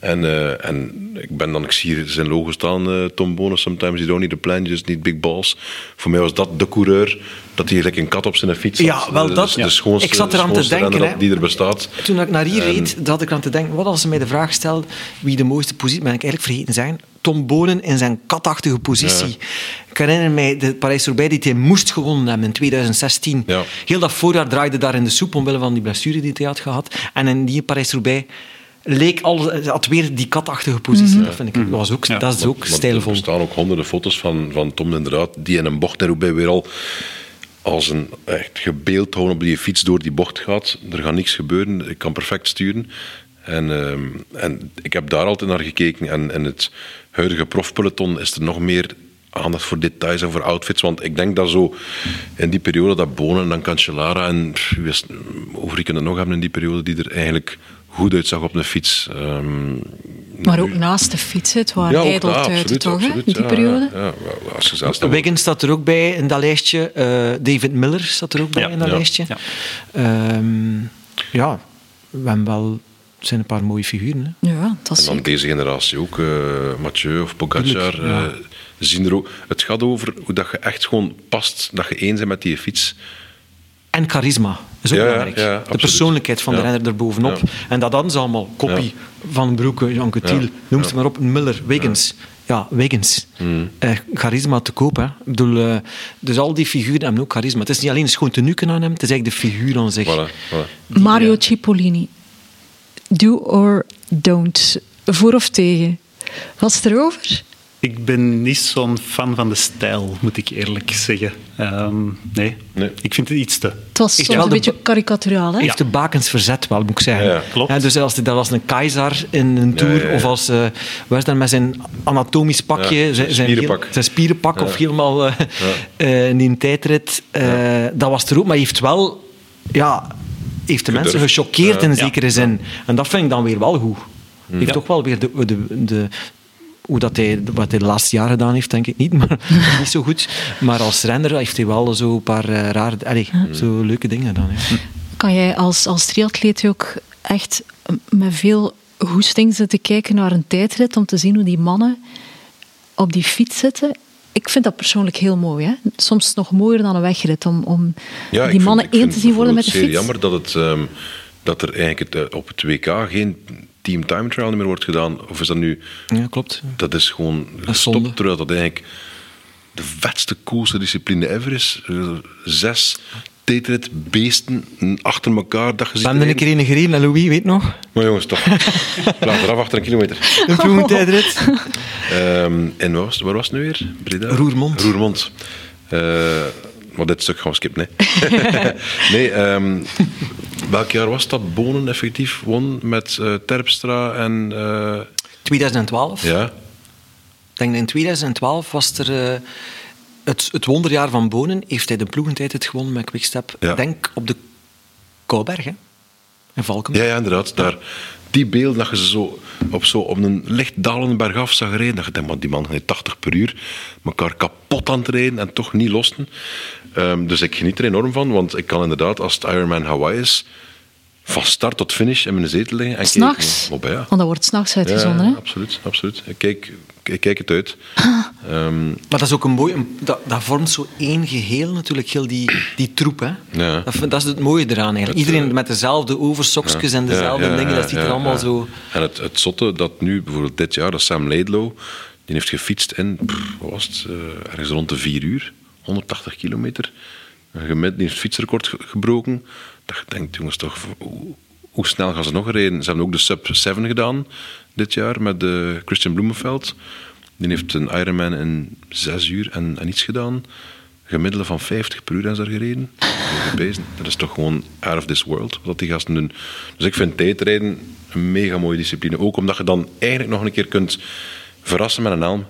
En, eh, en ik ben dan, ik zie hier zijn logo staan, eh, Tom Bonen, sometimes you don't need a plan, just need big balls. Voor mij was dat de coureur, dat hij een kat op zijn fiets had. Ja, wel dat- De, de schoonste, ik zat eraan te denken, die er bestaat. Toen ik naar hier En- reed, dat ik aan te denken, wat als ze mij de vraag stelde wie de mooiste positie, ben ik eigenlijk vergeten te zeggen, Tom Bonen in zijn katachtige positie. Ik herinner mij de Parijs-Roubaix die hij moest gewonnen hebben in 2016. Ja. Heel dat voorjaar draaide daar in de soep omwille van die blessure die hij had gehad. En in die Parijs-Roubaix leek alles, hij had weer die katachtige positie. Dat, vind ik, dat, was ook, Ja. dat is ook Want stijlvol. Er bestaan ook honderden foto's van, van Tom inderdaad, die in een bocht naar Roubaix weer al als een echt gebeeldhouwen op die fiets door die bocht gaat. Er gaat niks gebeuren, ik kan perfect sturen. En, ehm, en ik heb daar altijd naar gekeken. En in het huidige profpeloton is er nog meer aandacht voor details en voor outfits. Want ik denk dat zo in die periode dat Bonen en dan Cancellara en pff, wie over kunnen nog hebben in die periode die er eigenlijk goed uitzag op een fiets. Ehm, Maar ook nu- naast de fiets, het waren ja, ja, ijdeltuiten, absoluut, toch? absoluut, in die ja, periode. Ja, ja, als je zelfs dan- Wiggins staat er ook bij in dat lijstje. Eh, David Miller staat er ook bij Ja, in dat ja, lijstje. ja. Ehm, ja, we hebben wel... Het zijn een paar mooie figuren. Hè. Ja, dat is En dan zeker. deze generatie ook, eh Mathieu of Pogacar, Tuurlijk, ja. eh, zien er ook. Het gaat over hoe dat je echt gewoon past, dat je één bent met die fiets. En charisma is ook Ja, belangrijk. ja, de persoonlijkheid van de renner erbovenop. Ja. En dat dan ze allemaal. Koppie van Broeke, Jan Coutil, Ja. noem ze Ja. maar op. Miller, Wiggins. Ja, Wiggins. Eh, charisma te koop. Hè. Ik bedoel, eh, dus al die figuren hebben ook charisma. Het is niet alleen een schoon tenuken aan hem, het is eigenlijk de figuur aan zich. Voilà, voilà. Mario Cipollini. Do or don't. Voor of tegen. Was het erover? Ik ben niet zo'n fan van de stijl, moet ik eerlijk zeggen. Ehm, nee. Nee. ik vind het iets te. Het was soms wel een beetje karikaturaal, hè? heeft de bakens verzet wel, moet ik zeggen. Ja, klopt. Hè, dus als hij dat als een keizer in een tour, Ja, ja, ja. of als uh, was dan met zijn anatomisch pakje, Ja, zijn, zijn, spierenpak. heel- zijn spierenpak, Ja. of helemaal eh, eh, in die tijdrit, eh, dat was er ook. Maar hij heeft wel, ja, heeft de mensen gechoqueerd Ja. in Ja. zekere zin. En dat vind ik dan weer wel goed. Hij heeft Ja. toch wel weer de, de, de hoe dat hij, wat hij de laatste jaren gedaan heeft, denk ik niet, maar niet zo goed. Maar als renner heeft hij wel zo een paar eh, rare, allee, zo leuke dingen gedaan. hè. Kan jij als, als triatleet ook echt met veel goesting zitten kijken naar een tijdrit om te zien hoe die mannen op die fiets zitten? Ik vind dat persoonlijk heel mooi. Hè? Soms nog mooier dan een wegrit om, om Ja, die mannen één te zien worden met de fiets. zeer jammer dat, het, ehm, dat er eigenlijk het, eh, op het WK geen team time trial meer wordt gedaan. Of is dat nu... Ja, klopt. Dat is gewoon gestopt, terwijl dat eigenlijk de vetste, coolste discipline ever is. Zes Tetrit beesten achter elkaar dat We ziet hebben een keer een gereden, en Louis, weet nog? Maar jongens, toch. Laat eraf achter een kilometer. Een ploegentijdrit. Ehm, en waar was, waar was het nu weer? Breda? Roermond. Roermond. Eh, maar dit stuk gaan we skippen, nee. nee, ehm, welk jaar was dat Bonen effectief won met eh, Terpstra en... eh, 2012. ja, Ik denk dat in 2012 was er... eh, het, het wonderjaar van Bonen heeft hij de ploegentijdrit gewonnen met Quickstep. Ja. Denk op de Kouberg, hè? In Valken. ja, ja, inderdaad. Daar, die beelden dat je zo op, zo op een licht dalende bergaf zag rijden, dat je denkt, die man gaat 80 per uur, elkaar kapot aan het rijden en toch niet lossen. Ehm, dus ik geniet er enorm van, want ik kan inderdaad, als het Ironman Hawaii is, van start tot finish in mijn zetel liggen en S'nachts. bij, ja. Want dat wordt s'nachts uitgezonden. Ja, hè? absoluut, absoluut. Ik kijk, ik kijk het uit. Ehm, Maar dat is ook een mooi... een- dat, dat vormt zo één geheel natuurlijk, heel die, die troep. Hè? Ja. Dat, dat is het mooie eraan eigenlijk. Iedereen eh, met dezelfde oversokjes en dezelfde Ja, ja, dingen, dat ziet er allemaal ja. zo... En het, het zotte dat nu, bijvoorbeeld dit jaar, dat Sam Laidlow, die heeft gefietst in, pff, wat was het, eh, ergens rond de 4 uur, 180 kilometer. Een gemiddeld, die heeft het fietsrecord ge- gebroken. Dat je denkt, jongens, toch, hoe, hoe snel gaan ze nog rijden? Ze hebben ook de sub 7 gedaan dit jaar met de Christian Bloemenveld. Die heeft een Ironman in 6 uur en, en iets gedaan. Gemiddelde van 50 per uur is daar gereden. Dat is toch gewoon out of this world, wat die gasten doen. Dus ik vind tijdrijden een mega mooie discipline. Ook omdat je dan eigenlijk nog een keer kunt verrassen met een helm.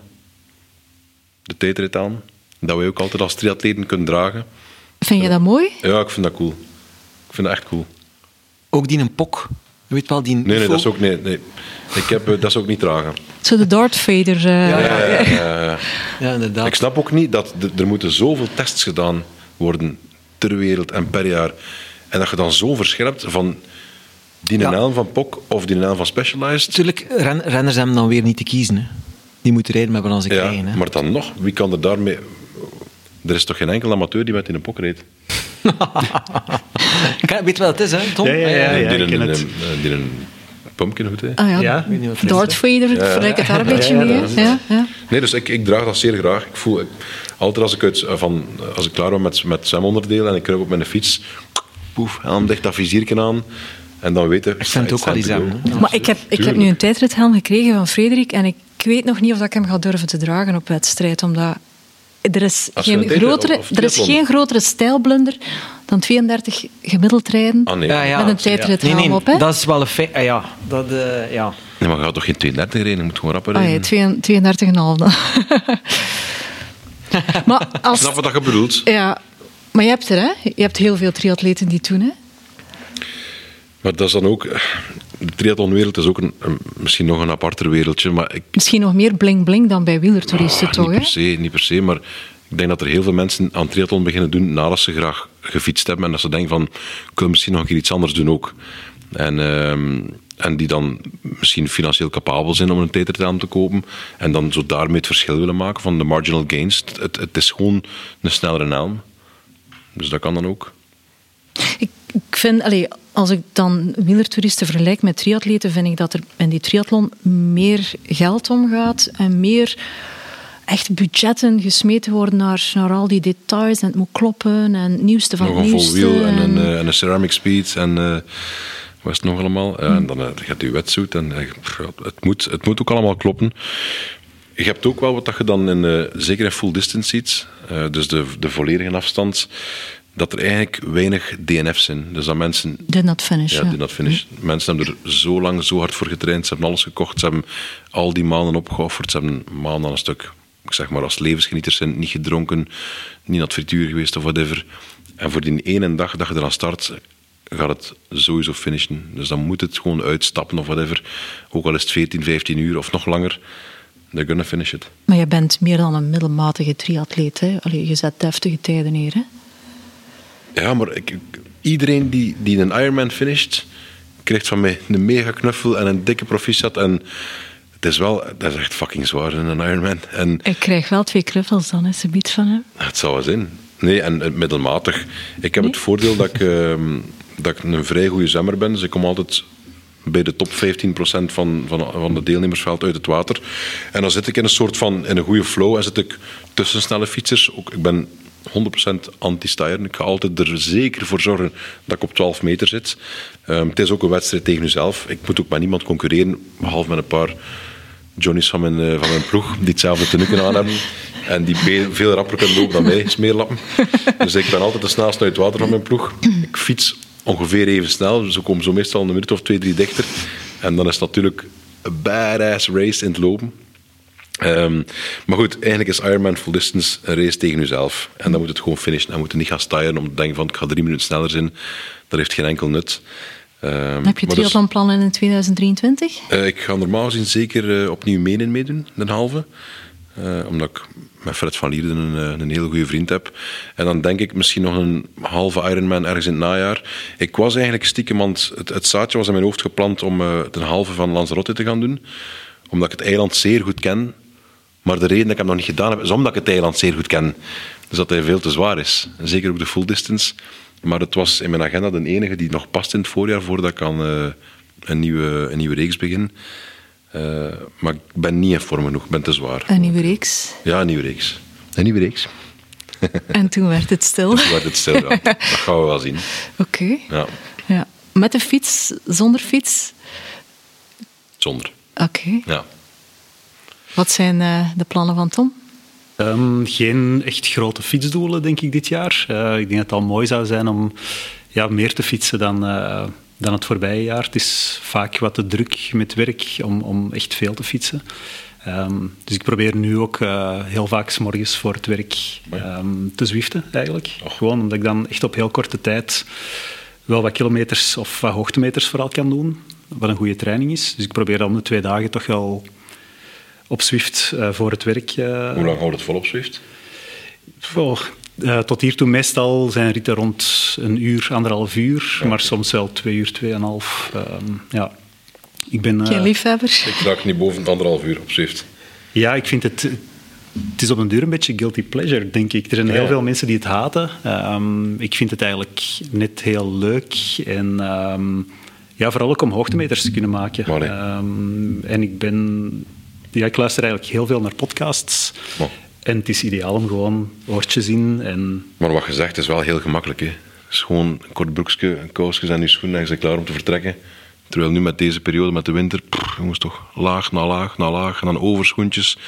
De tijdrit aan. Dat wij ook altijd als triatleten kunnen dragen. Vind je dat mooi? Ja, ik vind dat cool. Ik vind dat echt cool. Ook die een pok. Je weet wel, die... Nee, nee, dat is ook, nee, nee. Ik heb, eh, dat is ook niet dragen. Zo de Darth Vader. eh, Ja, ja, ja. Ja, inderdaad. Ik snap ook niet dat er moeten zoveel tests gedaan worden ter wereld en per jaar. En dat je dan zo verscherpt van die Ja. naam van POC of die naam van Specialized. Natuurlijk, ren- renners hebben dan weer niet te kiezen. Hè. Die moeten rijden met wat ze Ja, krijgen. Hè. maar dan nog, wie kan er daarmee... Er is toch geen enkel amateur die met in een POC rijdt? Ik weet je wat het is, hè, Tom? Ja, ja, ja. die, ik een, die een pumpkin hoed, hè? Ah ja, Ja, ik weet het ik vergelijk daar een beetje Ja, ja, mee. Ja, ja. Nee, dus ik, ik draag dat zeer graag. Ik voel, ik- altijd als ik, uit, van, als ik klaar ben met, met zwemonderdelen en ik kruip op mijn fiets, poef, helm dicht, dat vizierken aan. En dan weten Ik vind het ook wel iets aan. Maar ik heb, ik heb nu een tijdrithelm gekregen van Frederik en ik weet nog niet of dat ik hem ga durven te dragen op wedstrijd, omdat er is, geen een tijdrit- grotere, er is geen grotere stijlblunder dan 32 gemiddeld rijden Ah, nee. Ja, ja. met een Nee, nee, op. Hè? dat is wel een feit. Ah, ja, dat, eh, ja. Nee, maar je gaat toch geen 32 rijden, je moet gewoon rapper Ah, rijden. ja, 32 32,5 dan. maar, Ik als, snap wat je bedoelt. ja, maar je hebt er, hè? Je hebt heel veel triatleten die het doen, hè? Maar dat is dan ook... De triathlonwereld is ook een, een- misschien nog een aparter wereldje, maar ik, Misschien nog meer bling-bling dan bij wielertoeristen, Ah, toch? niet per se, niet per se, maar ik denk dat er heel veel mensen aan triathlon beginnen doen nadat ze graag gefietst hebben en dat ze denken van, wil misschien nog een keer iets anders doen ook. En, ehm, en die dan misschien financieel capabel zijn om een tijdrit te kopen en dan zo daarmee het verschil willen maken van de marginal gains. Het, het is gewoon een snellere naam. Dus dat kan dan ook. Ik, ik vind, als ik dan wielertoeristen vergelijk met triatleten, vind ik dat er in die triathlon meer geld omgaat en meer echt budgetten gesmeten worden naar, naar al die details en het moet kloppen en het nieuwste van nog het een vol nieuwste. wiel en een, en- eh, en een ceramic speed en eh, wat is het nog allemaal? Ja, en dan eh, gaat je wetsuit en het, moet, het moet ook allemaal kloppen. je hebt ook wel wat dat je dan, in, uh, zeker in full distance ziet, uh, dus de, de volledige afstand, dat er eigenlijk weinig DNF's zijn. Dus dat mensen... Did not finish. Ja, ja. did not finish. Mensen hebben er zo lang, zo hard voor getraind. Ze hebben alles gekocht. Ze hebben al die maanden opgeofferd. Ze hebben maanden aan een stuk, ik zeg maar als levensgenieters zijn, niet gedronken, niet naar het frituur geweest of whatever. En voor die ene dag dat je eraan start, gaat het sowieso finishen. Dus dan moet het gewoon uitstappen of whatever. Ook al is het 14, 15 uur of nog langer. They're gonna finish it. Maar je bent meer dan een middelmatige triatleet. Hè? Allee, je zet deftige tijden neer. Hè? Ja, maar ik, iedereen die, die een Ironman finisht, krijgt van mij een mega knuffel en een dikke proficiat. En het is wel, dat is echt fucking zwaar in een Ironman. En ik krijg wel twee knuffels dan, is biedt van hem. Het zou wel zijn. Nee, en middelmatig. Ik heb nee? het voordeel dat ik, uh, dat ik een vrij goede zwemmer ben. Dus ik kom altijd bij de top 15% van, van, van de deelnemersveld uit het water. En dan zit ik in een soort van in een goede flow en zit ik tussen snelle fietsers. Ook, ik ben 100% anti-stijren. Ik ga altijd er zeker voor zorgen dat ik op 12 meter zit. Um, het is ook een wedstrijd tegen uzelf. Ik moet ook met niemand concurreren, behalve met een paar Johnny's van mijn, uh, van mijn ploeg, die hetzelfde tenukken aan hebben. En die veel rapper kunnen lopen dan mij, smeerlappen. Dus ik ben altijd de snelste uit het water van mijn ploeg. Ik fiets ongeveer even snel, dus ik kom zo meestal een minuut of twee, drie dichter. En dan is het natuurlijk een badass race in het lopen. Um, maar goed, eigenlijk is Ironman full distance een race tegen jezelf. En dan moet het gewoon finishen. Dan moet je niet gaan stijgen om te denken van ik ga drie minuten sneller zijn. Dat heeft geen enkel nut. Um, Heb je triathlonplannen in 2023? Uh, ik ga normaal gezien zeker uh, opnieuw meenemen meedoen, de halve. Uh, omdat ik met Fred van Lierden een, een heel goede vriend heb. En dan denk ik misschien nog een halve Ironman ergens in het najaar. Ik was eigenlijk stiekem, want het, het zaadje was in mijn hoofd geplant om de halve van Lanzarote te gaan doen. Omdat ik het eiland zeer goed ken. Maar de reden dat ik hem nog niet gedaan heb, is omdat ik het eiland zeer goed ken. Dus dat hij veel te zwaar is. Zeker ook de full distance. Maar het was in mijn agenda de enige die nog past in het voorjaar voordat ik aan uh, een, nieuwe, een nieuwe reeks begin. Uh, maar ik ben niet in vorm genoeg, ik ben te zwaar. Een nieuwe reeks? Ja, een nieuwe reeks. Een nieuwe reeks. en toen werd het stil. toen werd het stil, ja. Dat gaan we wel zien. Oké. Okay. Ja. ja. Met de fiets, zonder fiets? Zonder. Oké. Okay. Ja. Wat zijn uh, de plannen van Tom? Um, geen echt grote fietsdoelen, denk ik, dit jaar. Uh, ik denk dat het al mooi zou zijn om ja, meer te fietsen dan, uh, dan het voorbije jaar. Het is vaak wat te druk met werk om, om echt veel te fietsen. Um, dus ik probeer nu ook uh, heel vaak 's morgens voor het werk um, te zwiften, eigenlijk. Oh. Gewoon omdat ik dan echt op heel korte tijd wel wat kilometers of wat hoogtemeters vooral kan doen. Wat een goede training is. Dus ik probeer dan de twee dagen toch wel op Zwift uh, voor het werk. Uh, Hoe lang houdt het vol op Zwift? Oh, uh, tot hiertoe meestal zijn ritten rond een uur, anderhalf uur, maar soms wel twee uur, tweeënhalf. Um, ja. Ik ben... Geen liefhebber? Ik raak niet boven het anderhalf uur op Zwift. Ja, ik vind het... Het is op een duur een beetje guilty pleasure, denk ik. Er zijn heel veel mensen die het haten. Um, ik vind het eigenlijk net heel leuk. En um, ja, vooral ook om hoogtemeters te kunnen maken. Um, en ik ben ja, ik luister eigenlijk heel veel naar podcasts. Oh. En het is ideaal om gewoon oortjes in. En... Maar wat je zegt is wel heel gemakkelijk. Hè? Het is gewoon een kort broekje, een kousje en je schoenen en je bent klaar om te vertrekken. Terwijl nu met deze periode, met de winter, pff, jongens toch laag na laag na laag. En dan overschoentjes,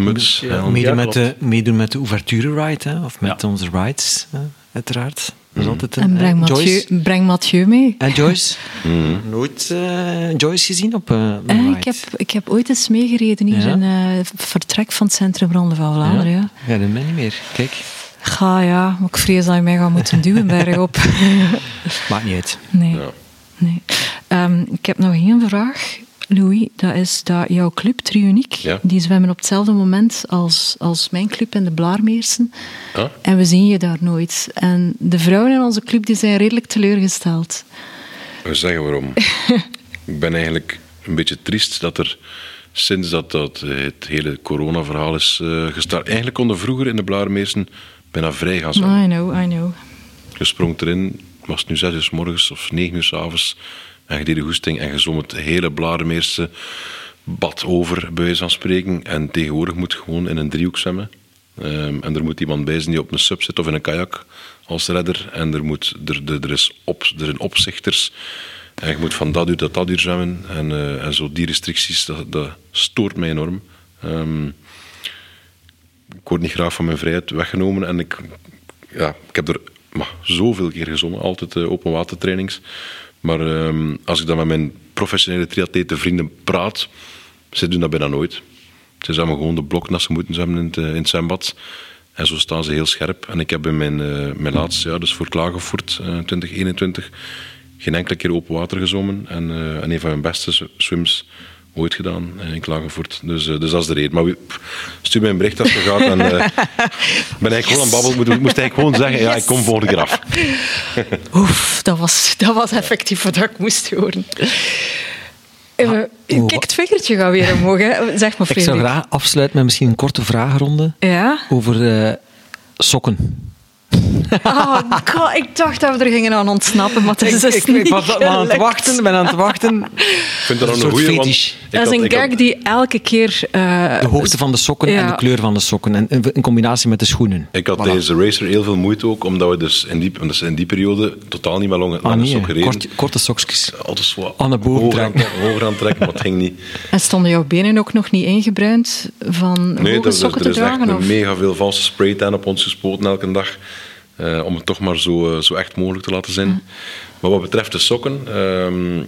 muts. Ja, meedoen, met de, meedoen met de ouverture ride, hè? of met ja. onze rides, hè? uiteraard. Dat is altijd een, en breng, uh, Mathieu, Joyce. breng Mathieu mee. En Joyce? Mm. Nooit uh, Joyce gezien op uh, een eh, ik, heb, ik heb ooit eens meegereden hier Ja? in het vertrek van het Centrum Ronde van Vlaanderen. Ja. Ja, dat ben niet meer. Kijk, Ga ja, maar ik vrees dat je mij gaat moeten duwen bergop. maakt niet uit. nee. Ja. nee. Um, ik heb nog één vraag. Louis, dat is dat jouw club, Triuniek, Ja. die zwemmen op hetzelfde moment als, als mijn club in de Blaarmeersen. Ah? En we zien je daar nooit. En de vrouwen in onze club die zijn redelijk teleurgesteld. We zeggen waarom. ik ben eigenlijk een beetje triest dat er sinds dat, dat het hele corona-verhaal is uh, gestart. Eigenlijk konden vroeger in de Blaarmeersen bijna vrij gaan zwemmen. I know, I know. Je sprong erin, was het nu zes uur s morgens of negen uur s avonds. En je deed de goesting en je zwom het hele Blaarmeerse bad over, bij wijze van spreken. En tegenwoordig moet gewoon in een driehoek zwemmen. Um, en er moet iemand bij zijn die op een sub zit of in een kajak als redder. En er, moet, er, er, er, is op, er zijn opzichters. En je moet van dat uur tot dat uur zwemmen. En, uh, en zo die restricties, dat, dat stoort mij enorm. Ehm, ik word niet graag van mijn vrijheid weggenomen en ik, ja, ik heb er maar, zoveel keer gezongen, altijd uh, open watertrainings. Maar ehm, als ik dan met mijn professionele triatleten vrienden praat, ze doen dat bijna nooit. Ze zeggen gewoon de bloknassen moeten hebben in het, in het zwembad. En zo staan ze heel scherp. En ik heb in mijn, uh, mijn laatste jaar, dus voor Klagenvoort uh, 2021, geen enkele keer open water gezwommen. En, en een van mijn beste swims ooit gedaan in Klagenvoort. Dus, dus dat is de reden. Maar stuur mij een bericht als je gaat. En, ben eigenlijk gewoon aan babbel. Moet, moest eigenlijk gewoon zeggen, yes. ja, ik kom volgende keer af. Oef, dat was, dat was effectief wat ik moest horen. Uh, kijk, het vingertje gaat weer omhoog. Hè. Zeg maar, Frederik. Ik zou graag afsluiten met misschien een korte vragenronde ja? over uh, sokken. Oh god, ik dacht dat we er gingen aan ontsnappen, maar het is ik, ik, ik was aan het wachten, ben aan het wachten. Ik vind dat een, een goede, want... Dat is een gag had... die elke keer... Uh, de hoogte van de sokken ja. en de kleur van de sokken, en in combinatie met de schoenen. Ik had voilà. tijdens de racer heel veel moeite ook, omdat we dus in die, dus in die periode totaal niet meer lange, ah, nee, sokken reden. Kort, korte sokjes. Altijd zo aan de boven trekken. Hoger aan trekken, maar het ging niet. En stonden jouw benen ook nog niet ingebruind van nee, hoge er, sokken te dragen? Nee, er is echt mega veel valse spraytan op ons gespoten elke dag. Uh, om het toch maar zo, zo echt mogelijk te laten zijn. Mm. Maar wat betreft de sokken, um,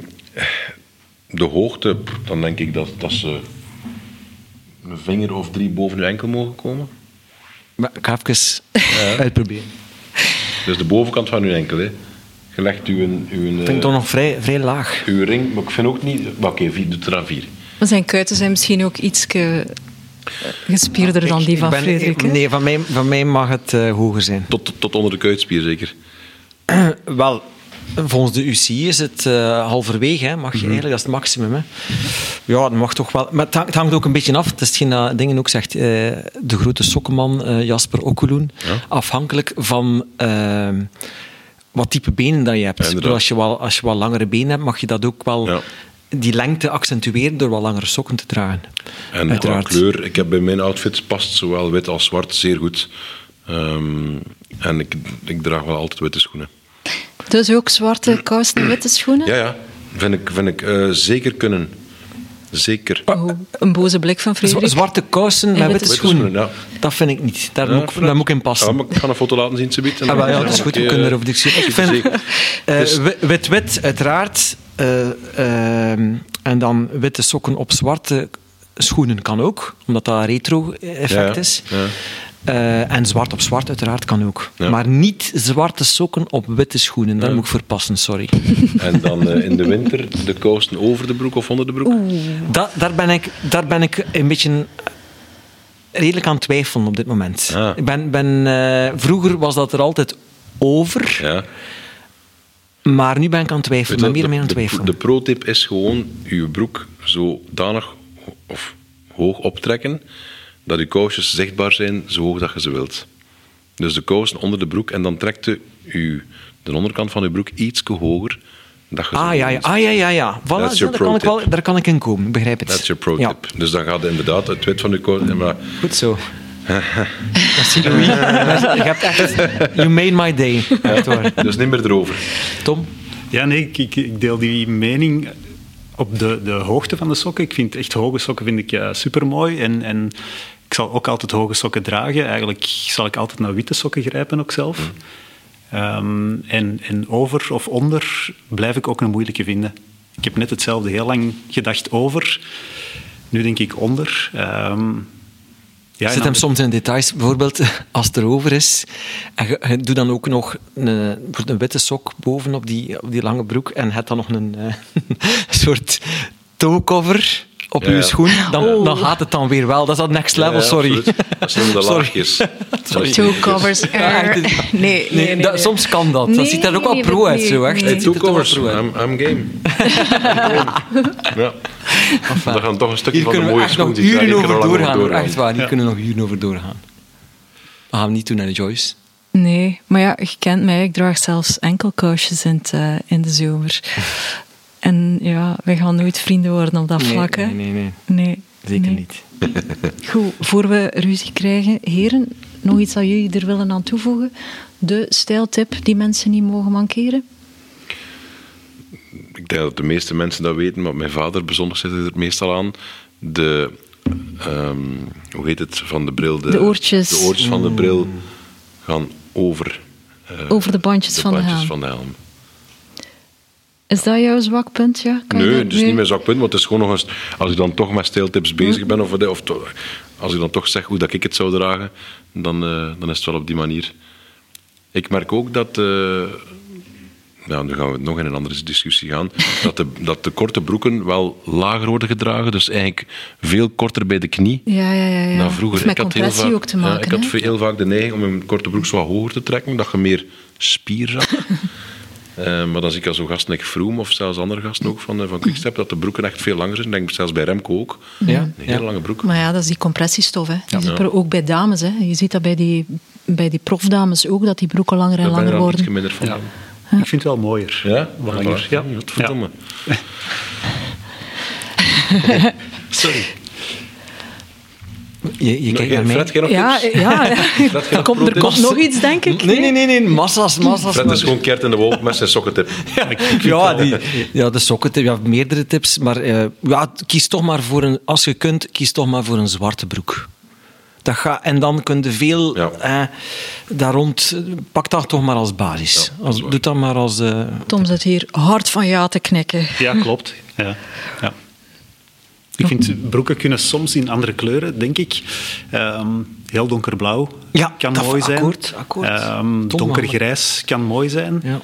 de hoogte, dan denk ik dat, dat ze een vinger of drie boven uw enkel mogen komen. Maar ik ga even uh, uitproberen. Dus de bovenkant van uw enkel, hè. Je legt uw... uw ik vind het toch nog vrij, vrij laag. Uw ring, maar ik vind ook niet... Oké, okay, doe er aan vier. Maar zijn kuiten zijn misschien ook iets gespierder dan die van ben, Frederik. Hè? Nee, van mij, van mij mag het uh, hoger zijn. Tot, tot onder de kuitspier zeker? Wel, volgens de UC is het uh, halverwege, hè, mag je mm -hmm. eigenlijk, dat is het maximum. Hè. Ja, dat mag toch wel. Maar het hangt, het hangt ook een beetje af, dat is hetgeen dat Dingen ook zegt, uh, de grote sokkenman uh, Jasper Okkeloen, ja. afhankelijk van wat type benen dat je hebt. Ja, als, je wel, als je wel langere benen hebt, mag je dat ook wel... Ja die lengte accentueren door wat langere sokken te dragen. En Uiteraard. qua kleur, ik heb bij mijn outfits past zowel wit als zwart zeer goed. Um, en ik, ik draag wel altijd witte schoenen. Dus ook zwarte kousen en witte schoenen? Ja, ja. Vind ik, vind ik uh, zeker kunnen. Zeker. Oh, een boze blik van Frederik. Zwarte kousen met witte, witte schoenen. schoenen ja. Dat vind ik niet. Daar, ja, moet, ik, daar moet ik in passen. Ja, maar ik ga een foto laten zien, Sabit. Ah, ja, dat is goed. We kunnen erover discussiëren. Ik vind wit-wit, uh, uiteraard. Uh, uh, en dan witte sokken op zwarte schoenen kan ook, omdat dat retro-effect is. Ja. Uh, en zwart op zwart uiteraard kan ook. Ja. Maar niet zwarte sokken op witte schoenen. Daar Ja. moet ik verpassen, sorry. En dan uh, in de winter de kousen over de broek of onder de broek? Da daar, ben ik, daar ben ik een beetje redelijk aan het twijfelen op dit moment. Ah. Ik ben, ben, uh, vroeger was dat er altijd over. Ja. Maar nu ben ik aan het twijfelen. Ben je, meer aan het de, twijfelen. de pro-tip is gewoon uw broek zodanig of hoog optrekken dat uw kousjes zichtbaar zijn zo hoog dat je ze wilt. Dus de kousen onder de broek en dan trekt u de onderkant van uw broek iets hoger. Dat je Ah ja, ja, ah, ja, ja. ja. Voilà, That's zo, your daar, kan ik pro-tip. wel, daar kan ik in komen. Ik begrijp het. That's your pro Ja, tip. Dus dan gaat inderdaad het wit van uw kousen. Maar goed zo. Merci Louis. Je hebt echt... You made my day. Waar. dus niet meer erover. Tom? Ja, nee, ik, ik, ik deel die mening op de, de hoogte van de sokken. Ik vind echt hoge sokken vind ik uh, supermooi. En, en ik zal ook altijd hoge sokken dragen. Eigenlijk zal ik altijd naar witte sokken grijpen ook zelf. Um, en, en over of onder blijf ik ook een moeilijke vinden. Ik heb net hetzelfde heel lang gedacht over. Nu denk ik onder. Um, Ja, zit hem soms in details, bijvoorbeeld als het erover is. En je, je doet dan ook nog een, een witte sok boven op die, op die lange broek. En het dan nog een uh, soort toe-cover op ja. schoen. Dan, Oh. dan gaat het dan weer wel. Dat is dat next level, Ja, sorry. absoluut. Dat zijn de laagjes. Sorry. Two covers. Nee, nee, Nee, nee, dat- nee. Soms kan dat. dat ziet er ook wel pro uit, zo echt. Hey, two er covers. I'm, I'm game. Ja. Dan gaan toch een stukje Hier van de kunnen we mooie nog schoen die ik uren daar- ik kan over er doorgaan. hoor. Echt waar, hier Ja. kunnen we nog uren over doorgaan. We gaan niet doen naar de Joyce. Nee, maar ja, je kent mij. Ik draag zelfs enkelkousjes in, het, eh, in de zomer. En ja, we gaan nooit vrienden worden op dat Nee, vlak. hè. nee, nee, nee. Nee, Zeker nee. niet. Goed, voor we ruzie krijgen, heren, nog iets dat jullie er willen aan toevoegen? De stijltip die mensen niet mogen mankeren? Ik denk dat de meeste mensen dat weten, maar mijn vader bezondigt zich er meestal aan. De ehm, hoe heet het, van de bril. De oortjes. De oortjes van de bril gaan over, eh, Over de bandjes de van de bandjes van de helm. Is dat jouw zwak punt? Ja? Kan Nee, het is niet mijn zwak punt, want het is gewoon nog eens... Als ik dan toch met steeltips bezig ben, of, of to- als ik dan toch zeg hoe dat ik het zou dragen, dan, eh, dan is het wel op die manier. Ik merk ook dat... ja, nu gaan we nog in een andere discussie gaan. Dat de, dat de korte broeken wel lager worden gedragen, dus eigenlijk veel korter bij de knie. Ja, ja, ja. ja. Nou, vroeger, met ik had heel vaak, ook te ja, maken. ik had heel vaak de neiging om een korte broek zo wat hoger te trekken, dat je meer spier zag. Eh, maar dan zie ik al zo'n gasten like Froome of zelfs andere gasten ook van, eh, van Quickstep, dat de broeken echt veel langer zijn. Ik denk zelfs bij Remco ook. Ja, Een hele ja. lange broek. Maar ja, dat is die compressiestof. Hè. Je ziet er ook bij dames. Hè. Je ziet dat bij die, bij die profdames ook, dat die broeken langer en Daar je langer worden. minder van. Ja. Ik vind het wel mooier. Ja? Langer. Ja. Wat verdomme. Sorry. Je, je kijkt naar mij. Fred, jij nog Ja, ja. Er komt, er komt nog iets, denk ik. Nee, nee, nee, nee. Massa's, massa's. Fred is gewoon keert in de wolk met zijn sokkentip. Ja, die, ja, de sokken, ja, meerdere tips. Maar eh, ja, kies toch maar voor een, als je kunt, kies toch maar voor een zwarte broek. Dat ga, en dan kun je veel Ja. eh, daar rond, pak dat toch maar als basis. Ja, als, doe dat maar als. eh, Tom zit hier hard van ja te knikken. Ja, klopt. Ja. Ja. Ik vind broeken kunnen soms in andere kleuren, denk ik. Ehm, heel donkerblauw Ja, kan mooi zijn. akkoord, akkoord. Ehm, Tom, donkergrijs kan mooi zijn. ja.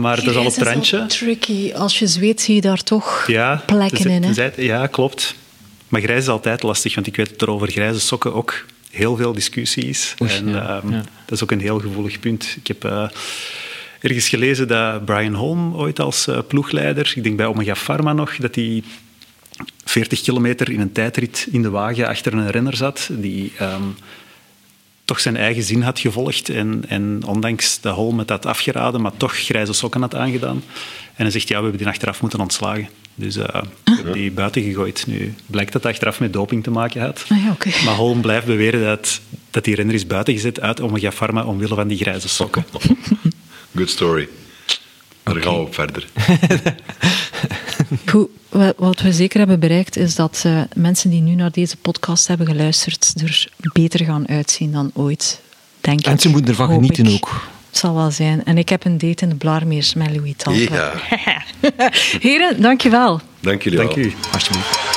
Maar dat is al op het Grijs randje. wel tricky. Als je zweet, zie je daar toch Ja, plekken tenzij- in. Hè? ja, klopt. Maar grijs is altijd lastig, want ik weet dat er over grijze sokken ook heel veel discussie is. Oei, en ja, ehm, ja. dat is ook een heel gevoelig punt. Ik heb eh, ergens gelezen dat Brian Holm ooit als eh, ploegleider, ik denk bij Omega Pharma nog, dat hij 40 kilometer in een tijdrit in de wagen achter een renner zat, die ehm, toch zijn eigen zin had gevolgd en, en ondanks de Holm het had afgeraden, maar toch grijze sokken had aangedaan. En hij zegt, ja, we hebben die achteraf moeten ontslagen. Dus eh hebben die buiten gegooid. Nu blijkt dat het achteraf met doping te maken had. Ah ja, oké. Maar Holm blijft beweren dat, dat die renner is buiten gezet uit Omega Pharma omwille van die grijze sokken. Good story. Daar gaan we op verder. Goed, wa- wat we zeker hebben bereikt is dat eh, mensen die nu naar deze podcast hebben geluisterd er beter gaan uitzien dan ooit, denk ik. En ze moeten ervan genieten ik. ook. Het zal wel zijn. En ik heb een date in de Blaarmeers met Louis Talpa. Ja. Heren, dankjewel. Dank jullie Dank wel. u. Alsjeblieft.